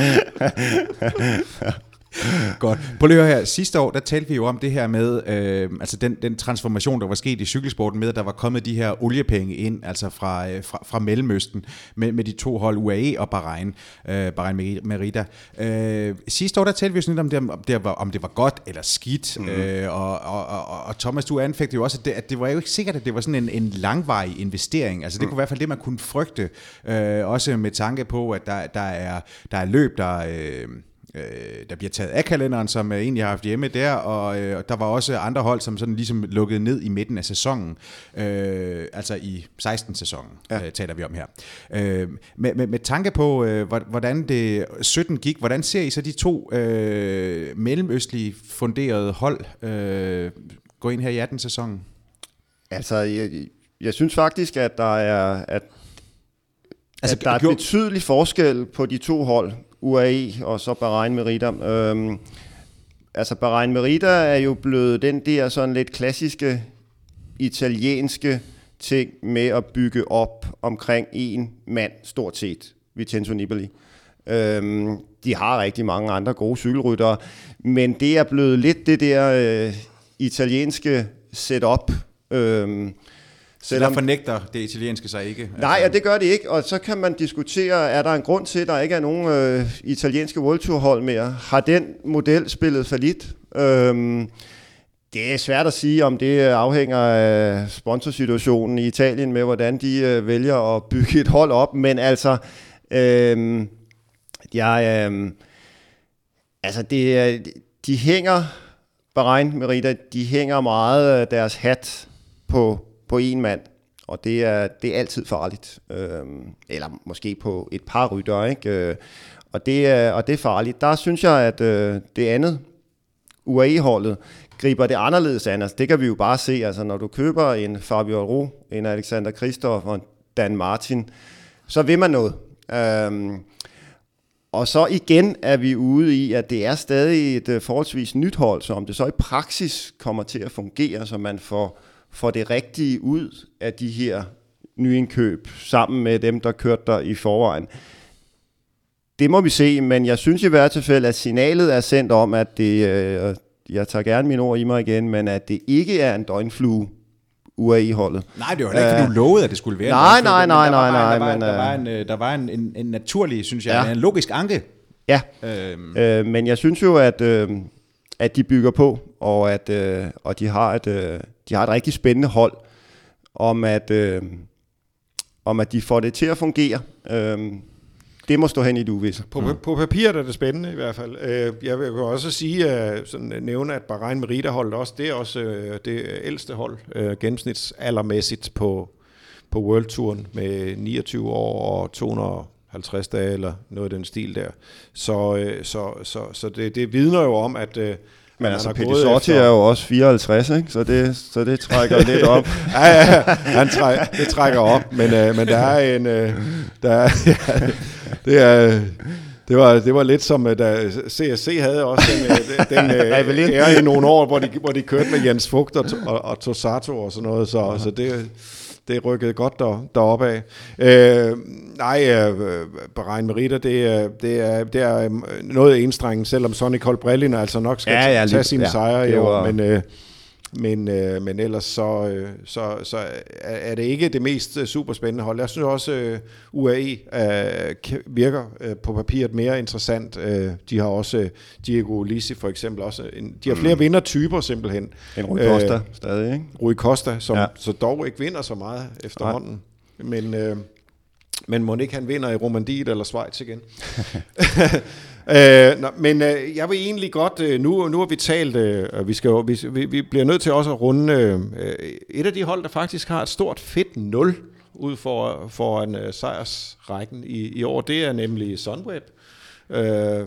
*laughs* Godt. Prøv lige her. Sidste år, der talte vi jo om det her med, øh, altså den, den transformation, der var sket i cykelsporten med, at der var kommet de her oliepenge ind, altså fra, øh, fra, fra Mellemøsten, med, med de to hold, UAE og Bahrain, øh, Bahrain Merida. Øh, sidste år, der talte vi jo sådan lidt om det, om det, var, om det var godt eller skidt, mm. øh, og, og, og, og Thomas, du anfægtede jo også, at det, at det var jo ikke sikkert, at det var sådan en, en langvarig investering. Altså det mm. kunne i hvert fald det, man kunne frygte, øh, også med tanke på, at der, der, er, der er løb, der... Øh, øh, der bliver taget af kalenderen, som jeg egentlig har haft hjemme der, og øh, der var også andre hold, som sådan ligesom lukkede ned i midten af sæsonen, øh, altså i 16-sæsonen ja. øh, taler vi om her. Øh, med, med, med tanke på, øh, hvordan det 17 gik, hvordan ser I så de to øh, mellemøstlige funderede hold øh, gå ind her i 18-sæsonen? Altså, jeg, jeg synes faktisk, at der er, at, altså, at der er gjorde... betydelig forskel på de to hold. UAE og så Bahrain Merida. Øhm, altså Bahrain Merida er jo blevet den der sådan lidt klassiske italienske ting med at bygge op omkring en mand, stort set, Vincenzo Nibali. Øhm, de har rigtig mange andre gode cykelryttere, men det er blevet lidt det der øh, italienske setup. Øhm, Selvom, så der fornægter det italienske sig ikke? Nej, ja, det gør det ikke, og så kan man diskutere, er der en grund til, at der ikke er nogen øh, italienske World Tour hold mere? Har den model spillet for lidt? Øhm, det er svært at sige, om det afhænger af sponsorsituationen i Italien med, hvordan de øh, vælger at bygge et hold op, men altså, øh, jeg, øh, altså det, de hænger, Bahrain Merida, de hænger meget deres hat på på en mand, og det er, det er altid farligt. Øh, eller måske på et par rytter, ikke? Øh, og, det er, og det er farligt. Der synes jeg, at øh, det andet, UAE-holdet, griber det anderledes an. Altså, det kan vi jo bare se, altså, når du køber en Fabio Ro, en Alexander Kristoff og en Dan Martin, så vil man noget. Øhm, og så igen er vi ude i, at det er stadig et øh, forholdsvis nyt hold, så om det så i praksis kommer til at fungere, så man får får det rigtige ud af de her nyindkøb, sammen med dem, der kørte der i forvejen. Det må vi se, men jeg synes i hvert fald, at signalet er sendt om, at det, øh, jeg tager gerne mine ord i mig igen, men at det ikke er en døgnflue, UAE-holdet. Nej, det var ikke, fordi du lovede, at det skulle være nej, en Nej, nej, nej, nej, nej. Der var, en, der var en, en, en naturlig, synes jeg, ja. en logisk anke. Ja, øhm. øh, men jeg synes jo, at, øh, at de bygger på, og at øh, og de har et, øh, de har et rigtig spændende hold, om at, øh, om at de får det til at fungere. Øh, det må stå hen i det uvisse. På, mm. på papiret er det spændende i hvert fald. Øh, jeg vil også sige, at sådan, nævne, at Bahrain Merida holdet også, det er også øh, det ældste hold, øh, gennemsnitsaldermæssigt på, på World Touren med 29 år og 250 dage eller noget af den stil der. Så, så, så, så det, det vidner jo om, at men altså, Pedisotti efter... er jo også 54, ikke? Så, det, så det trækker *laughs* lidt op. ja, ja, ja. Han træk, det trækker op, men, øh, men der er en... Øh, der er, *laughs* ja, det er... Det var, det var lidt som, da CSC havde også den, øh, den øh, *laughs* ære i nogle år, hvor de, hvor de kørte med Jens Fugt og, og, og Tosato og sådan noget, så, så det, det rykkede godt der, deroppe af. Øh, nej, øh, Bahrain Merida, det, er, det, er, det er noget enstrengen, selvom Sonny Colbrellin altså nok skal ja, ja, tage sine ja, sejre i år, men... Øh, men, øh, men ellers så, øh, så, så er det ikke det mest øh, superspændende hold. Jeg synes også, øh, UAE øh, virker øh, på papiret mere interessant. Øh, de har også øh, Diego Lisi for eksempel. Også en, de har flere mm. vindertyper simpelthen. En Rui Costa øh, stadig, ikke? Rui Costa, som ja. så dog ikke vinder så meget efterhånden. Nej. Men... Øh, men må ikke han vinder i Romandiet eller Schweiz igen? *laughs* øh, nå, men øh, jeg vil egentlig godt, øh, nu, nu har vi talt, øh, vi, skal, vi, vi, vi bliver nødt til også at runde øh, et af de hold, der faktisk har et stort fedt 0 ud for, for en øh, sejrsrækken i, i år, det er nemlig Sunweb. Øh,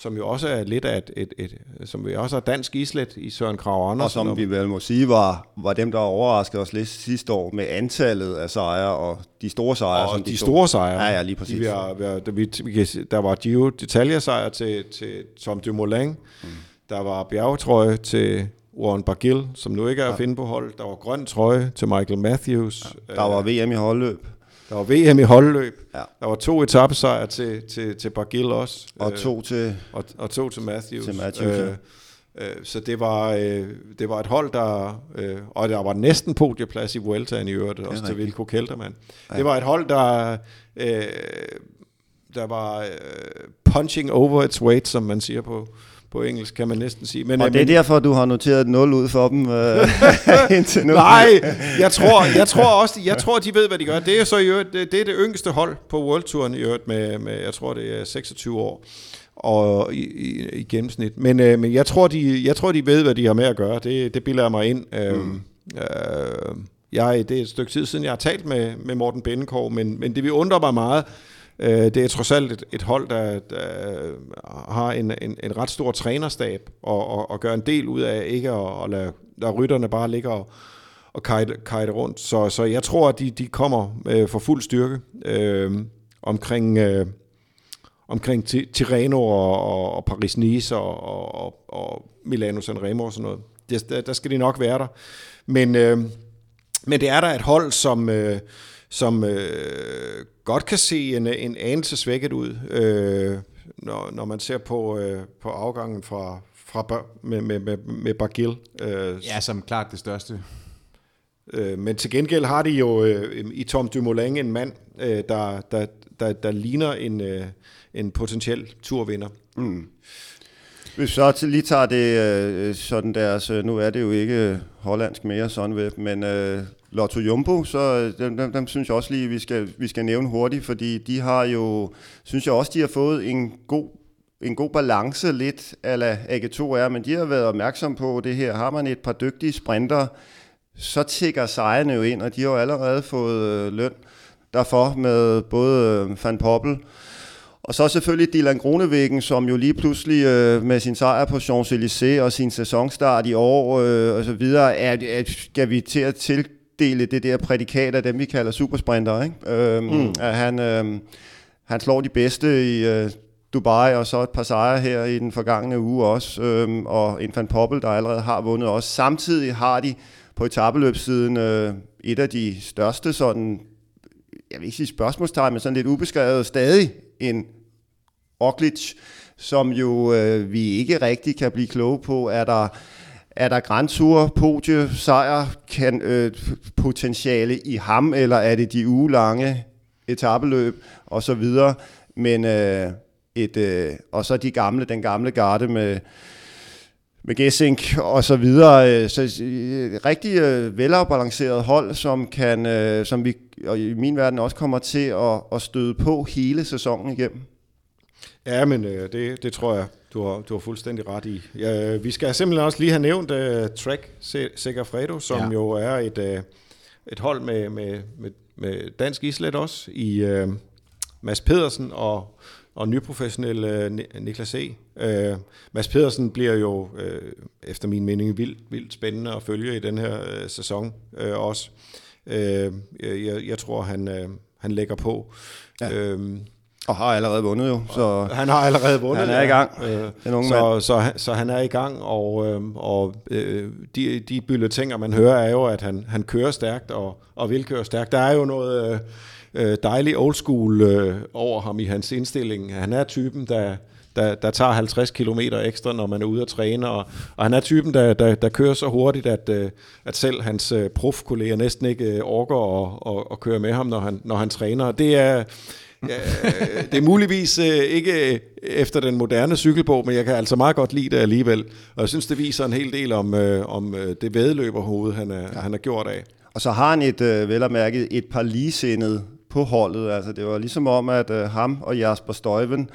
som jo også er lidt af et, et, et som vi også har dansk islet i Søren Krav Andersen. Og som vi vel må sige var, var dem, der overraskede os lidt sidste år med antallet af sejre og de store sejre. Og som de, de store sejre. Ja, ja, lige præcis. Vi har, vi har, vi, vi der var Gio detaljesejr til, til Tom Dumoulin. Mm. Der var bjergetrøje til Warren Bargill, som nu ikke er ja. at finde på hold. Der var grøn trøje til Michael Matthews. Ja. Der var VM i holdløb. Der var VM i holdløb. Ja. Der var to etappesejre til, til, til Bargill også. Og to til... Og, og to til Matthews. Til Matthews, øh, øh, Så det var, øh, det var et hold, der... Øh, og der var næsten podieplads i Vueltaen i øvrigt, også til Vilko Keltermann. Ja. Det var et hold, der... Øh, der var øh, punching over its weight, som man siger på, på engelsk, kan man næsten sige. Men, og øh, det er men, derfor, du har noteret 0 ud for dem øh, *laughs* indtil nu. Nej, jeg tror, jeg tror også, jeg tror, de ved, hvad de gør. Det er så i øvrigt, det, det er det yngste hold på World Touren i øvrigt med, med, jeg tror, det er 26 år og i, i, i gennemsnit. Men, øh, men jeg, tror, de, jeg tror, de ved, hvad de har med at gøre. Det, det bilder jeg mig ind. Øh, mm. øh, jeg, det er et stykke tid siden, jeg har talt med, med Morten Bennekov, men, men det vil undre mig meget, Øh, det er trods alt et, et hold, der, der har en, en, en ret stor trænerstab og, og, og gør en del ud af ikke at, at lade, lade rytterne bare ligge og, og kajte, kajte rundt. Så, så jeg tror, at de, de kommer øh, for fuld styrke øh, omkring, øh, omkring Tirreno og, og, og Paris-Nice og, og, og Milano Sanremo og sådan noget. Det, der, der skal de nok være der. Men, øh, men det er der et hold, som... Øh, som øh, godt kan se en, en anelse svækket ud, øh, når, når man ser på, øh, på afgangen fra, fra med, med, med, med Bargill. Øh, ja, som klart det største. Øh, men til gengæld har de jo øh, i Tom Dumoulin en mand, øh, der, der, der, der ligner en, øh, en potentiel turvinder. Mm. Hvis vi så lige tager det øh, sådan deres, øh, nu er det jo ikke hollandsk mere, Sunweb, men øh, Lotto Jumbo, så øh, dem, dem, dem synes jeg også lige, vi skal, vi skal nævne hurtigt, fordi de har jo, synes jeg også, de har fået en god en god balance lidt ala AG2R, men de har været opmærksom på det her. Har man et par dygtige sprinter, så tigger sejrene jo ind, og de har jo allerede fået øh, løn derfor med både øh, Van Poppel og så selvfølgelig Dylan Gronevæggen, som jo lige pludselig øh, med sin sejr på Champs-Élysées og sin sæsonstart i år øh, og så videre, er, er, skal vi til at tildele det der prædikat af dem, vi kalder supersprinter. Ikke? Øh, mm. at han, øh, han slår de bedste i øh, Dubai, og så et par sejre her i den forgangne uge også, øh, og en Van Poppel, der allerede har vundet også. Samtidig har de på etabeløbssiden øh, et af de største sådan jeg vil ikke sige spørgsmålstegn, men sådan lidt ubeskrevet stadig en Roglic, som jo øh, vi ikke rigtig kan blive kloge på. Er der, er der Grand Tour, podie, sejr, kan, øh, potentiale i ham, eller er det de ugelange etabeløb og så videre. Men øh, et, øh, og så de gamle, den gamle garde med med Gessink og så videre. Øh, så øh, rigtig øh, velafbalanceret hold, som kan, øh, som vi og i min verden også kommer til at, at støde på hele sæsonen igennem. Ja, men øh, det, det tror jeg, du har, du har fuldstændig ret i. Ja, vi skal simpelthen også lige have nævnt uh, Trek Segafredo, som ja. jo er et, uh, et hold med, med, med, med dansk islet også, i uh, Mads Pedersen og, og nyprofessionel uh, Niklas E. Uh, Mads Pedersen bliver jo, uh, efter min mening, vildt, vildt spændende at følge i den her uh, sæson uh, også. Uh, jeg, jeg tror, han, uh, han lægger på. Ja. Uh, og har allerede vundet jo. Så han har allerede vundet. Han er i gang. Øh, den unge så, mand. Så, så han er i gang, og, øh, og øh, de, de bylletænger, man hører, er jo, at han, han kører stærkt og, og vil køre stærkt. Der er jo noget øh, dejligt old school øh, over ham i hans indstilling. Han er typen, der, der, der tager 50 km ekstra, når man er ude at træne, og, og han er typen, der, der, der kører så hurtigt, at, øh, at selv hans øh, profkolleger næsten ikke øh, orker at, at, at køre med ham, når han, når han træner. Det er Ja, det er muligvis øh, ikke øh, efter den moderne cykelbog, men jeg kan altså meget godt lide det alligevel. Og jeg synes, det viser en hel del om, øh, om øh, det vedløberhoved, han er, ja. han er gjort af. Og så har han et, øh, vel at mærke, et par ligesindede på holdet. Altså, det var ligesom om, at øh, ham og Jasper Støjven,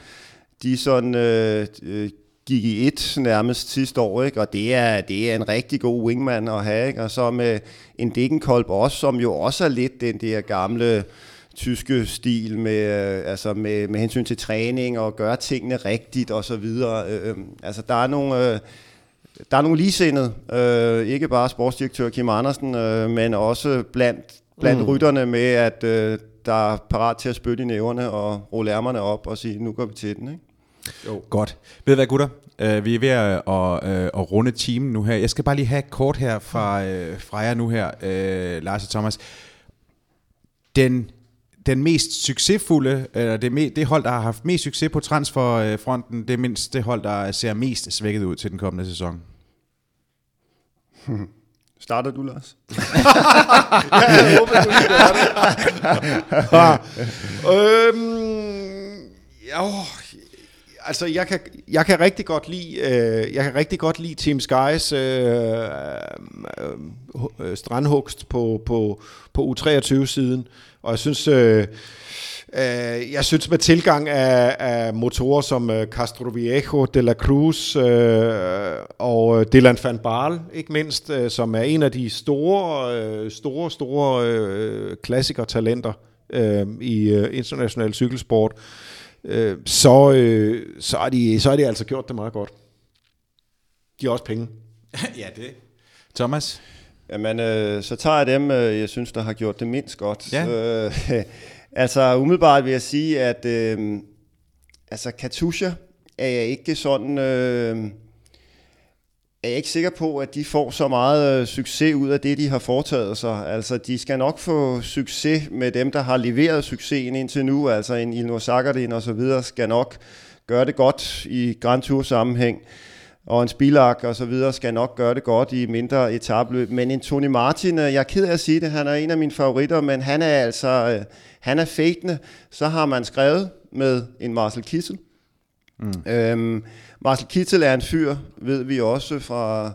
de sådan... Øh, øh, gik i et nærmest sidste år, ikke? og det er, det er en rigtig god wingman at have, ikke? og så med en Dickenkolb også, som jo også er lidt den der gamle tyske stil med, øh, altså med, med hensyn til træning og gøre tingene rigtigt og så videre. Øh, øh, altså der er nogle... Øh, der er nogle ligesindede, øh, ikke bare sportsdirektør Kim Andersen, øh, men også blandt, blandt mm. rytterne med, at øh, der er parat til at spytte i næverne og rulle ærmerne op og sige, nu går vi til den. Ikke? Jo. Godt. Ved du hvad, gutter? Uh, vi er ved at, at, at, at runde timen nu her. Jeg skal bare lige have et kort her fra, uh, fra jer nu her, uh, Lars og Thomas. Den, den mest succesfulde, eller det, me, det hold, der har haft mest succes på transferfronten, det er mindst det hold, der ser mest svækket ud til den kommende sæson. Starter du, Lars? *laughs* ja, jeg håber, du det. øhm, jo, altså jeg kan, jeg kan rigtig godt lide øh, jeg kan rigtig godt lide Team Skies øh, øh, øh strandhugst på på på U23 siden, og jeg synes øh, Øh, jeg synes med tilgang af, af motorer som øh, Castro Viejo, De La Cruz øh, og øh, Dylan van Baal, ikke mindst, øh, som er en af de store, øh, store, store øh, klassikertalenter øh, i øh, international cykelsport, uh, så, uh, så, er de, så er de altså gjort det meget godt. De har også penge. *laughs* ja, det. Thomas? Jamen, øh, så tager jeg dem, øh, jeg synes, der har gjort det mindst godt. Ja. Øh, *laughs* Altså umiddelbart vil jeg sige, at øh, altså Katusha er jeg ikke sådan... Øh, er jeg ikke sikker på, at de får så meget øh, succes ud af det, de har foretaget sig. Altså, de skal nok få succes med dem, der har leveret succesen indtil nu. Altså, en Ilnur Sakardin og så videre skal nok gøre det godt i Grand Tour sammenhæng og en Spilak og så videre skal nok gøre det godt i mindre etabløb. Men en Tony Martin, øh, jeg er ked af at sige det, han er en af mine favoritter, men han er altså, øh, han er fægtende. Så har man skrevet med en Marcel Kittel. Mm. Øhm, Marcel Kittel er en fyr, ved vi også fra,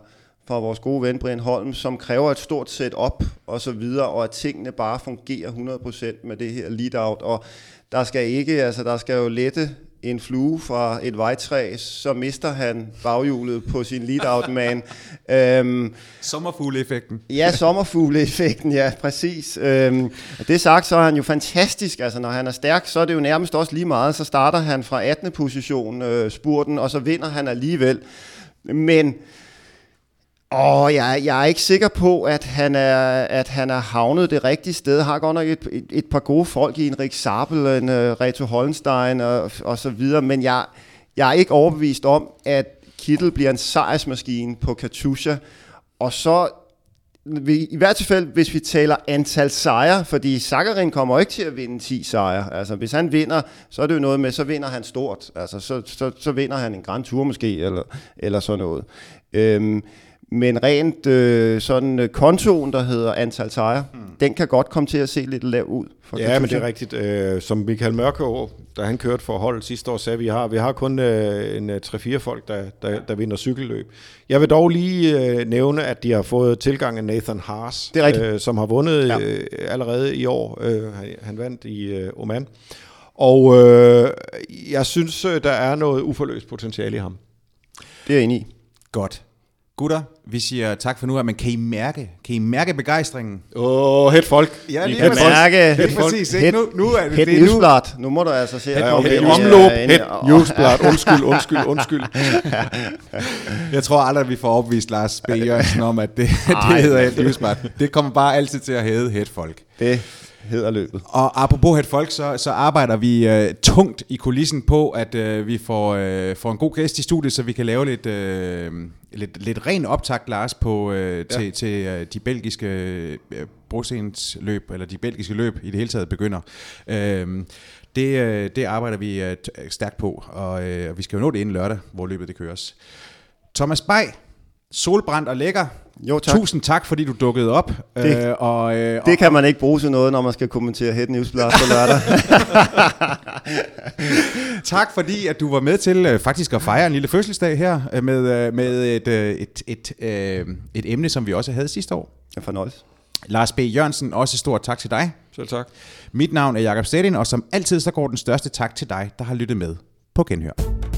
fra vores gode ven Brian Holm, som kræver et stort set op og så videre, og at tingene bare fungerer 100% med det her lead-out, og der skal ikke, altså der skal jo lette en flue fra et vejtræ, så mister han baghjulet på sin lead-out-man. *laughs* øhm, sommerfugle-effekten. Ja, sommerfugle-effekten, ja, præcis. Øhm, det sagt, så er han jo fantastisk. Altså, når han er stærk, så er det jo nærmest også lige meget. Så starter han fra 18. position, øh, spurten, og så vinder han alligevel. Men Åh, jeg, jeg er ikke sikker på, at han er, at han er havnet det rigtige sted. Har godt nok et, et, et par gode folk i Henrik Sabel, en uh, Reto Holstein og, og så videre, men jeg, jeg er ikke overbevist om, at Kittel bliver en sejrsmaskine på Katusha, og så i hvert fald, hvis vi taler antal sejre, fordi Sakarin kommer ikke til at vinde 10 sejre. Altså, hvis han vinder, så er det jo noget med, så vinder han stort. Altså, så, så, så vinder han en Grand Tour måske, eller, eller sådan noget. Øhm, men rent øh, sådan øh, kontoen, der hedder antal sejre, mm. den kan godt komme til at se lidt lav ud. For ja, men det er rigtigt. Øh, som Michael Mørkeå, da han kørte for holdet sidste år, sagde vi har, vi har kun øh, en 3-4 øh, folk, der, der, der vinder cykelløb. Jeg vil dog lige øh, nævne, at de har fået tilgang af Nathan Haas, det er rigtigt. øh, som har vundet ja. øh, allerede i år. Øh, han, han vandt i øh, Oman. Og øh, jeg synes, øh, der er noget uforløst potentiale i ham. Det er jeg enig i. Godt. Gutter, vi siger tak for nu, men kan I mærke, kan I mærke begejstringen? Åh, oh, het folk. Ja, lige kan mærke. Helt præcis. Ikke? Nu, nu er det, det nu. Nu må du altså se. Ja, okay. Omlåb. Het newsblad. Undskyld, undskyld, *laughs* undskyld. Jeg tror aldrig, vi får opvist Lars B. Jørgensen om, at det, *laughs* det hedder et newsblad. Det kommer bare altid til at hedde het folk. Det hedder løbet. Og apropos het folk, så, så arbejder vi uh, tungt i kulissen på, at uh, vi får, uh, får en god gæst i studiet, så vi kan lave lidt, uh, lidt, lidt ren optakt, Lars, på, uh, ja. til, til uh, de belgiske uh, brosensløb, eller de belgiske løb i det hele taget begynder. Uh, det, uh, det arbejder vi uh, stærkt på, og uh, vi skal jo nå det inden lørdag, hvor løbet det køres. Thomas Bay, solbrændt og lækker. Jo, tak. Tusind tak, fordi du dukkede op. Det, øh, og, øh, det kan man ikke bruge til noget, når man skal kommentere Head Newsblad på lørdag. *laughs* tak fordi, at du var med til øh, faktisk at fejre en lille fødselsdag her øh, med, øh, med et, øh, et, et, øh, et emne, som vi også havde sidste år. Jeg fornøjes. Lars B. Jørgensen, også stort tak til dig. Selv tak. Mit navn er Jakob Stedin, og som altid så går den største tak til dig, der har lyttet med på Genhør.